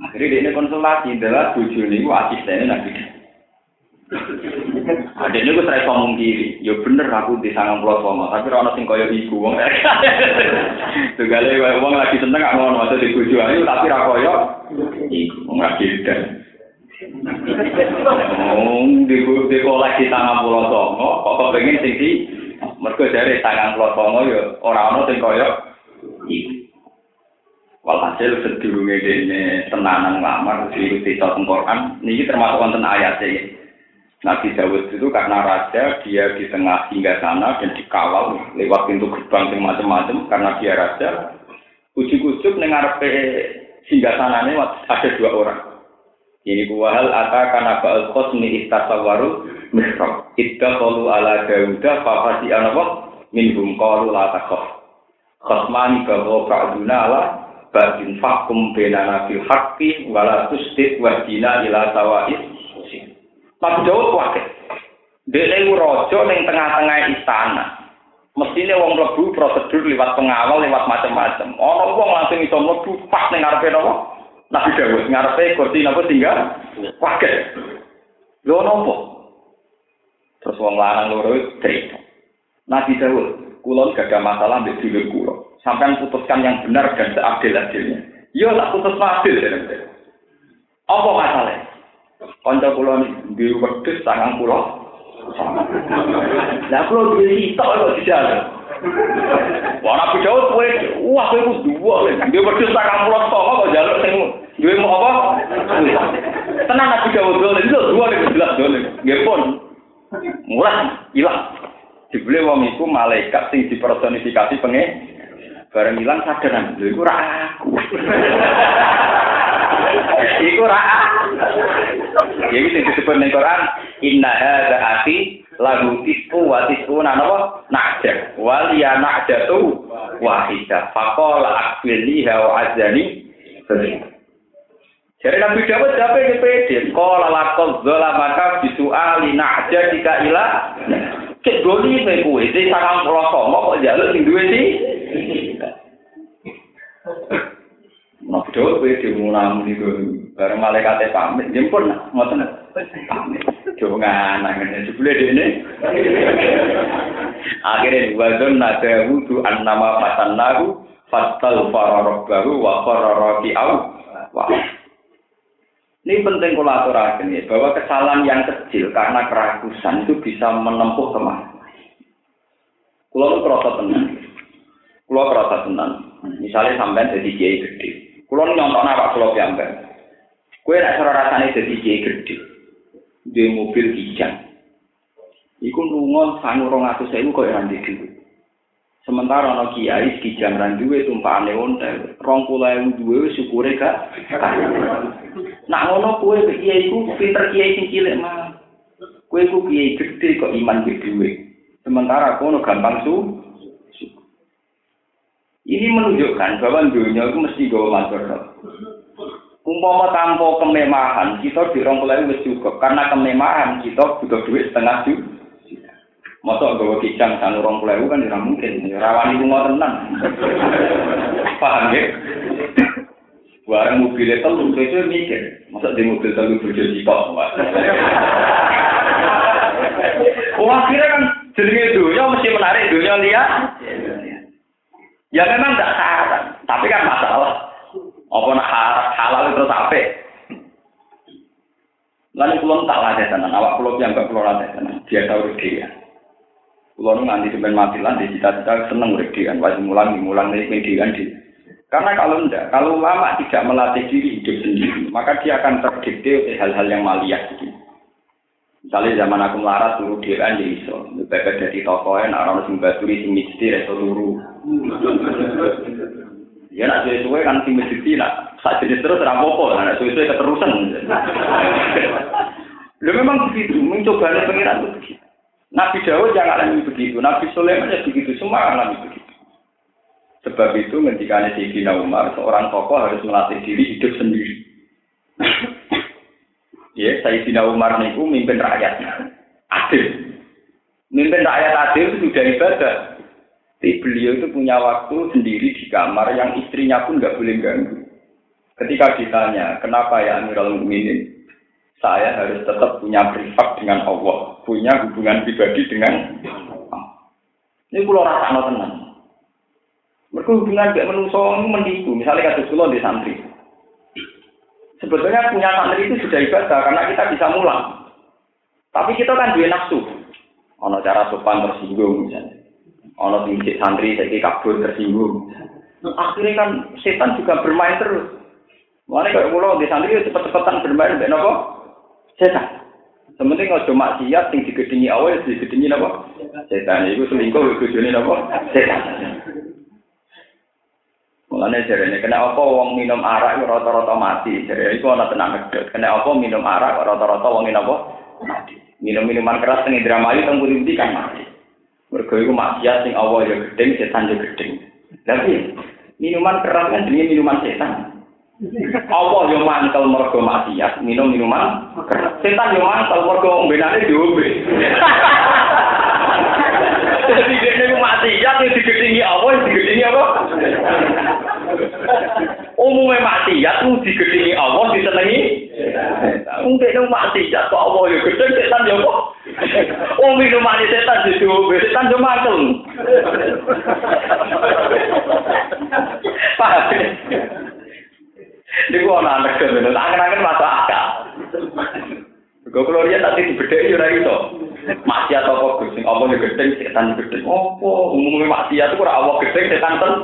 Speaker 1: Akhirnya dia konsultasi, adalah bojone iku asistennya nabi. Ada ini gue serai ngomong kiri, ya bener aku di sangang pulau sama, tapi orang sing kaya ibu wong. Segala wong lagi seneng gak ngono, waktu di ayu tapi rakoyo ibu wong lagi dan. Wong di di koleksi sangang pulau sama, kok pengen sing di, mereka dari sangang pulau sama ya orang orang sing kaya. Walhasil sedurunge dene tenanan lamar diikuti teng Quran niki termasuk wonten ayat iki. Nabi Dawud itu karena raja dia di tengah hingga sana dan dikawal lewat pintu gerbang yang macam-macam karena dia raja. Ujuk-ujuk dengar hingga sana ini ada dua orang. Iku wahal ata kana ba'al khosmi istasawaru misra. Idda qalu ala Dawuda fa fasi anwa kalu hum qalu la taqaf. Khosman bahwa ba'duna ala ba'din fakum benana fil haqqi wala tustid wa ila tawa'is. Pak Daud wakit. Dia itu rojo yang tengah-tengah istana. Mestinya wong lebu prosedur lewat pengawal, liwat macam-macam. Ana wong langsung itu lebu, pak, ini ngarepe nama. No? Nabi Daud ngarepe kursi napa tinggal wakil. Lho napa? Terus wong lanang loro cerita. Nabi Daud, kulon gak ada masalah mbek dulur kula. Sampai putuskan yang benar dan seadil-adilnya. Yo tak putus adil ya. Apa masalahnya? Kanca kula di wedhus sangang kula. Lah kula duwe sitok kok dijalan. Wah, Nabi Daud kowe wah kowe kudu lho. Dia wedhus sangang kula kok kok jaluk sing duwe mau apa? Tenan Nabi Daud dole itu dua lho jelas dole. Nggih pun. Mulai hilang. Dibeli wong iku malaikat sing dipersonifikasi penge bareng hilang sadaran lho iku ra aku. iku ra Ya iki sing disebut ning Quran inna hadza ati lagu tisu wa tisu napa najah wal ya najatu wahida faqala akfili wa azani Jadi Nabi Dawud siapa yang pede? Kala lakon zola maka bisu ali najah jika ilah Cek goli me kuwe, ini sangat merosok, mau kok jalur sing duwe sih? Nabi Daud kowe dimulang niku bareng malaikat pamit jemput ngoten pamit. Coba nganang ngene jebule dekne. Akhire wazon nada wudu annama fatannahu fatal fararabbahu wa qarara au. Wah. Ini penting kalau aturakan ya, bahwa kesalahan yang kecil karena kerakusan itu bisa menempuh ke mana. Kalau itu kerasa tenang, kalau kerasa tenang, misalnya sampai jadi kiai gede, Kulo nyontok awak kulo piyambak. Kue nak cara rasane dadi kiai gede. Di mobil kijang. Iku lunga sangu rong atus sewu kok ora duwe. Sementara ana kiai kijang ra duwe tumpakane ontel. Rong puluh ewu duwe syukure gak. Nak ngono kue kiai iku pinter kiai sing cilik mah. Kue ku kiai gede kok iman di duwe. Sementara kono gampang su. Ini menunjukkan bahwa dunia itu mesti gawa masyarakat. Umpama tanpa kememahan, kita dirongkulai wis cukup. Karena kememahan, kita butuh duit setengah juta. Masa gawa kijang sanu rong puluh kan tidak mungkin. Rawan itu mau tenang. Paham ya? Barang mobilnya telu, itu mikir. Masa di mobil telu bojo sitok. Oh akhirnya kan jenenge dunia mesti menarik dunia lihat. Ya memang tidak salah, tapi kan masalah. Apa nak halal terus apa? Lalu pulau tak latih tenan, awak pulau yang gak pulau latih tenan, dia tahu dia. Pulau nu nganti sampai mati lah, di cita-cita seneng uredian, wajib mulang, mulang median di. Karena kalau enggak, kalau lama tidak melatih diri hidup sendiri, maka dia akan terdikte oleh hal-hal yang maliyah gitu. Misalnya zaman aku melarat turu dhewean ya iso. Bebek dari tokoen orang sing baturi sing mesti reso turu. Ya nak suwe-suwe kan sing mesti nak sak jenis terus ora apa-apa, nak suwe-suwe keterusan. Lu memang begitu, mencoba pengiran itu begitu. Nabi Dawud yang alami begitu, Nabi Sulaiman ya begitu, semua alami begitu. Sebab itu ketika Sayyidina Umar, seorang tokoh harus melatih diri hidup sendiri. Ya, Sayyidina Umar niku mimpin rakyatnya. Adil. Mimpin rakyat adil itu sudah ibadah. Tapi beliau itu punya waktu sendiri di kamar yang istrinya pun nggak boleh ganggu. Ketika ditanya, kenapa ya Amirul Mukminin? Saya harus tetap punya privat dengan Allah, punya hubungan pribadi dengan Allah. Ini pulau rasa tenang. Mereka hubungan dengan manusia ini menipu. Misalnya kata pulau di santri. Sebetulnya punya santri itu sudah ibadah karena kita bisa mulang. Tapi kita kan dua nafsu. Ono cara sopan tersinggung misalnya. Ono tinggi santri saya kabur tersinggung. Akhirnya kan setan juga bermain terus. Mana kalau pulau di santri cepet-cepetan bermain dengan apa? Setan. Sementing cuma siap tinggi digedingi awal, digedingi apa? Setan. Itu selingkuh, itu apa? Setan. Mulane jarene kena apa wong minum arak rata-rata mati. Jare iku ana tenang ngedot. Kena apa minum arak rata-rata wong apa? Mati. Minum minuman keras teng Indramayu teng Puri kan mati. Mergo iku maksiat sing Allah ya gedeng, setan ya gedeng. Tapi minuman keras kan jenenge minuman setan. Allah yo mantel mergo maksiat, minum minuman keras. Setan yo mantel mergo ombenane diombe. Jadi dia ini mati ya, dia digedingi apa, digedingi apa? Umumnya ya, tuh digedingi Allah, disenangi. Mungkin itu mati ya, kok Allah ya gedeng, setan ya kok. Oh minuman setan di diombe, setan yo mantel. Paham? Ini gua anak kan, angen-angen masuk akal. Gue kalau dia tadi dibedek ya itu. Maksiat apa Gus? Sing apa gedeng setan gedeng. Apa umumnya maksiat itu ora Allah gedeng setan ten.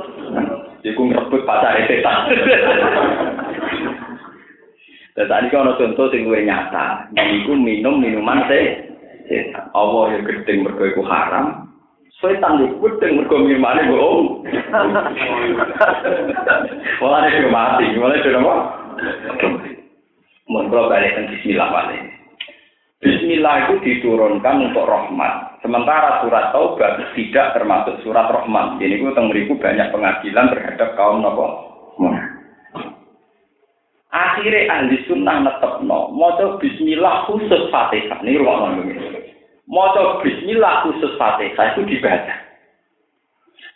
Speaker 1: Iku ngrebut pasare setan. Dan tadi kan ada contoh sing gue nyata. Iku minum minuman teh. Allah ya gedeng iku haram. Setan yo gedeng mergo minumane bohong. Malah dia mati, malah dia apa? Mun balik ke bismillah balik. Bismillah itu diturunkan untuk rahmat. Sementara surat Taubat tidak termasuk surat rahmat. Jadi itu tengeriku banyak pengadilan terhadap kaum nopo. Akhirnya ahli sunnah netep no. Moco Bismillah khusus Fatihah. Ini rumah ini. Moco Bismillah khusus Fatihah itu dibaca.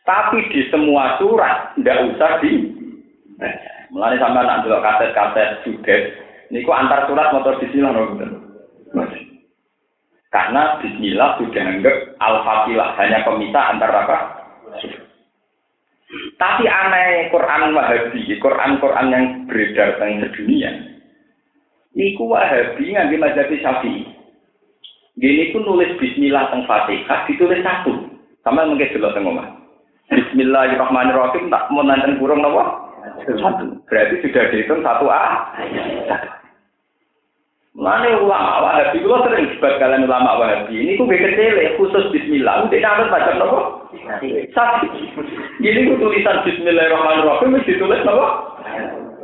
Speaker 1: Tapi di semua surat tidak usah dibaca. Mulai sama nak dulu kaset-kaset sudet. Ini antar surat motor Bismillah no, karena Bismillah sudah anggap Al-Fatihah hanya pemisah antara apa? Tapi aneh Quran Wahabi, Quran-Quran yang beredar di dunia, Iku Wahabi ngambil mazhab Syafi'i. Gini pun nulis Bismillah teng Fatihah ditulis satu, sama mungkin dulu teng omah. Bismillahirrahmanirrahim tak mau nanti kurung nopo Satu. Berarti sudah dihitung satu A. Mana ulama Wahabi, kalau sering debat kalian ulama Wahabi, ini ku kecil khusus Bismillah, udah nanti baca nopo? Satu. Ini ku tulisan Bismillahirrahmanirrahim, mesti ditulis nopo?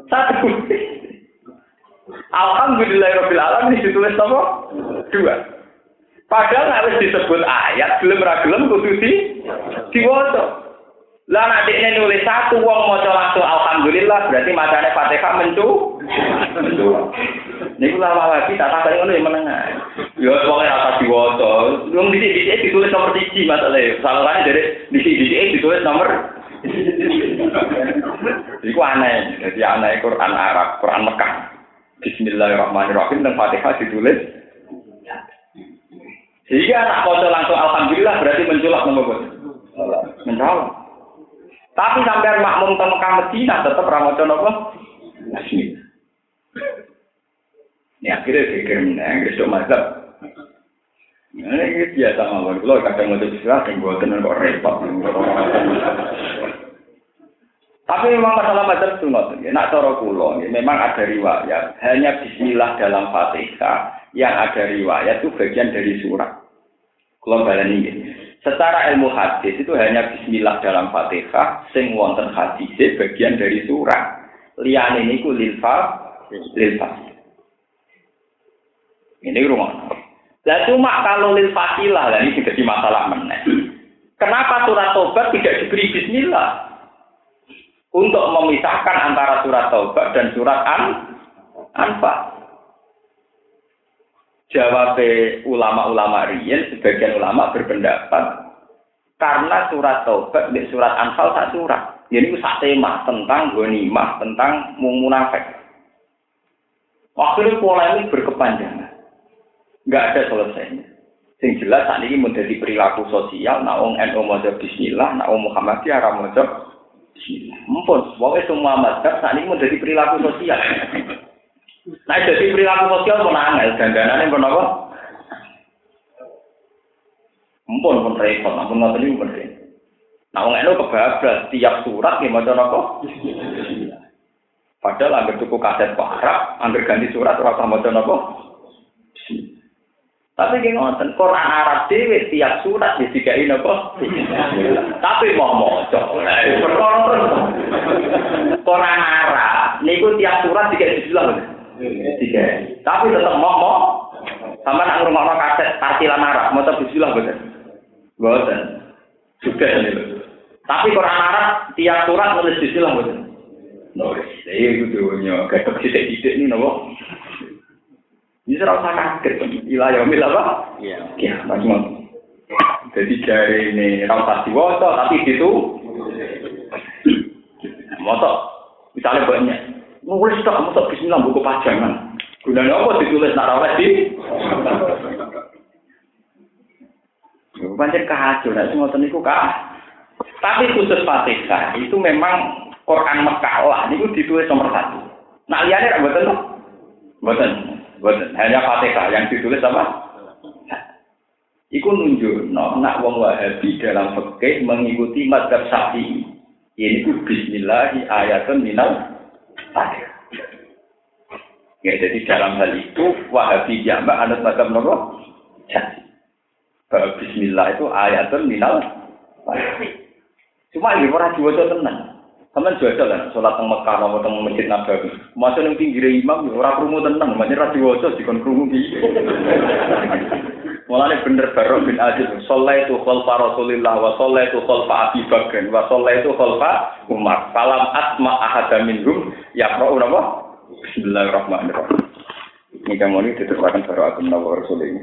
Speaker 1: Satu. Alhamdulillahirabbil alamin ditulis nopo? Dua. Padahal harus disebut ayat, belum ra gelem kudu di diwaca. Lah nek dekne nulis satu wong maca langsung alhamdulillah berarti macane Fatihah mencu. Mencu. Niku lama lagi tak tak ngono ya menengah. Ya pokoke ora diwaca. Wong dhisik-dhisik ditulis nomor 1 masalahe. Salahane dari dhisik-dhisik ditulis nomor Iku aneh, jadi aneh Quran Arab, Quran Mekah. Bismillahirrahmanirrahim dan Fatihah ditulis. Sehingga anak maca langsung alhamdulillah berarti menculak nomor Mencolok. Tapi sampai makmum ke Mekah Medina tetap ramoco nopo. Ini akhirnya pikir menang, besok mazhab. Ini biasa mawon. Kalau kadang mau bismillah, yang buat tenan kok repot. Tapi memang masalah mazhab itu nggak Nak cara kulo, memang ada riwayat. Hanya Bismillah dalam Fatihah yang ada riwayat itu bagian dari surat. Kalau balen ini. Secara ilmu hadis itu hanya bismillah dalam Fatihah sing wonten hadis bagian dari surat. Liyane niku lil fa lil Ini rumah. Lah cuma kalau lil fasilah lah ini jadi masalah meneh. Kenapa surat tobat tidak diberi bismillah? Untuk memisahkan antara surat tobat dan surat an anfa. Jawab ulama-ulama riyen, sebagian ulama berpendapat karena surat Taubat dan surat Anfal tak surat. Jadi itu sak tema tentang ghanimah, tentang munafik. Akhirnya polemik berkepanjangan. Enggak ada selesainya. Sing jelas saat ini menjadi perilaku sosial, wong NU maca bismillah, wong Muhammadiyah maca bismillah. Mumpun, semua mazhab saat ini menjadi perilaku sosial. Nah, jadi perilaku sosial pun angel, dandanannya pun apa? Mumpun pun repot, ampun ngoten niku pun repot. Nah, wong eno kebablas tiap surat nggih maca napa? Padahal anggar tuku kaset Pak Arab, ganti surat ora usah maca? Tapi nggih ngoten, Quran Arab dhewe tiap surat ya dikai napa? Tapi mau maca. Lah, perkara. Quran Arab niku tiap surat dikai bismillah. Tiga. Tapi tetap mau mau. Sama nak ngurung kaset tartilan Arab, mau tapi bismillah betul. Betul. Juga ini. Tapi Quran Arab tiap surat nulis bismillah betul. Nulis. Iya gitu nya. Kayak tidak ini nopo. Ini serasa kaget. Ilayah mil apa? Iya. Ya, macam Jadi dari ini rasa diwasa tapi itu motor misalnya banyak Nulis tak tak bismillah buku pajangan. Gunanya apa ditulis nak rawat di? Pancen kacau, nak semua niku kah. Tapi khusus Fatihah itu memang Quran Mekah lah, niku ditulis nomor satu. Nak liane tak betul Betul, betul. Hanya Fatihah yang ditulis apa? Iku nunjuk, no, nak wong Wahabi dalam fikih mengikuti madhab Syafi'i. Ini ku Bismillahi ayatun minal Ya, jadi dalam hal itu Wahabi jamak anut macam nopo? Jadi. Bismillah itu ayatun minal Cuma ini orang diwaca tenang. Sama jual lah, sholat teng Mekah, mau teng masjid Nabawi. Masa yang pinggir imam, orang kerumu tenang, makanya ra diwaca dikon kerumu piye. Mulane bener baru bin Aziz, sholat itu khalfa Rasulillah wa sholat itu khalfa Abi Bakr wa sholat itu khalfa Umar. Salam asma ahada minhum yaqra'u napa? Bismillahirrahmanirrahim. Ini kamu ini diteruskan baru aku menawar Rasul ini.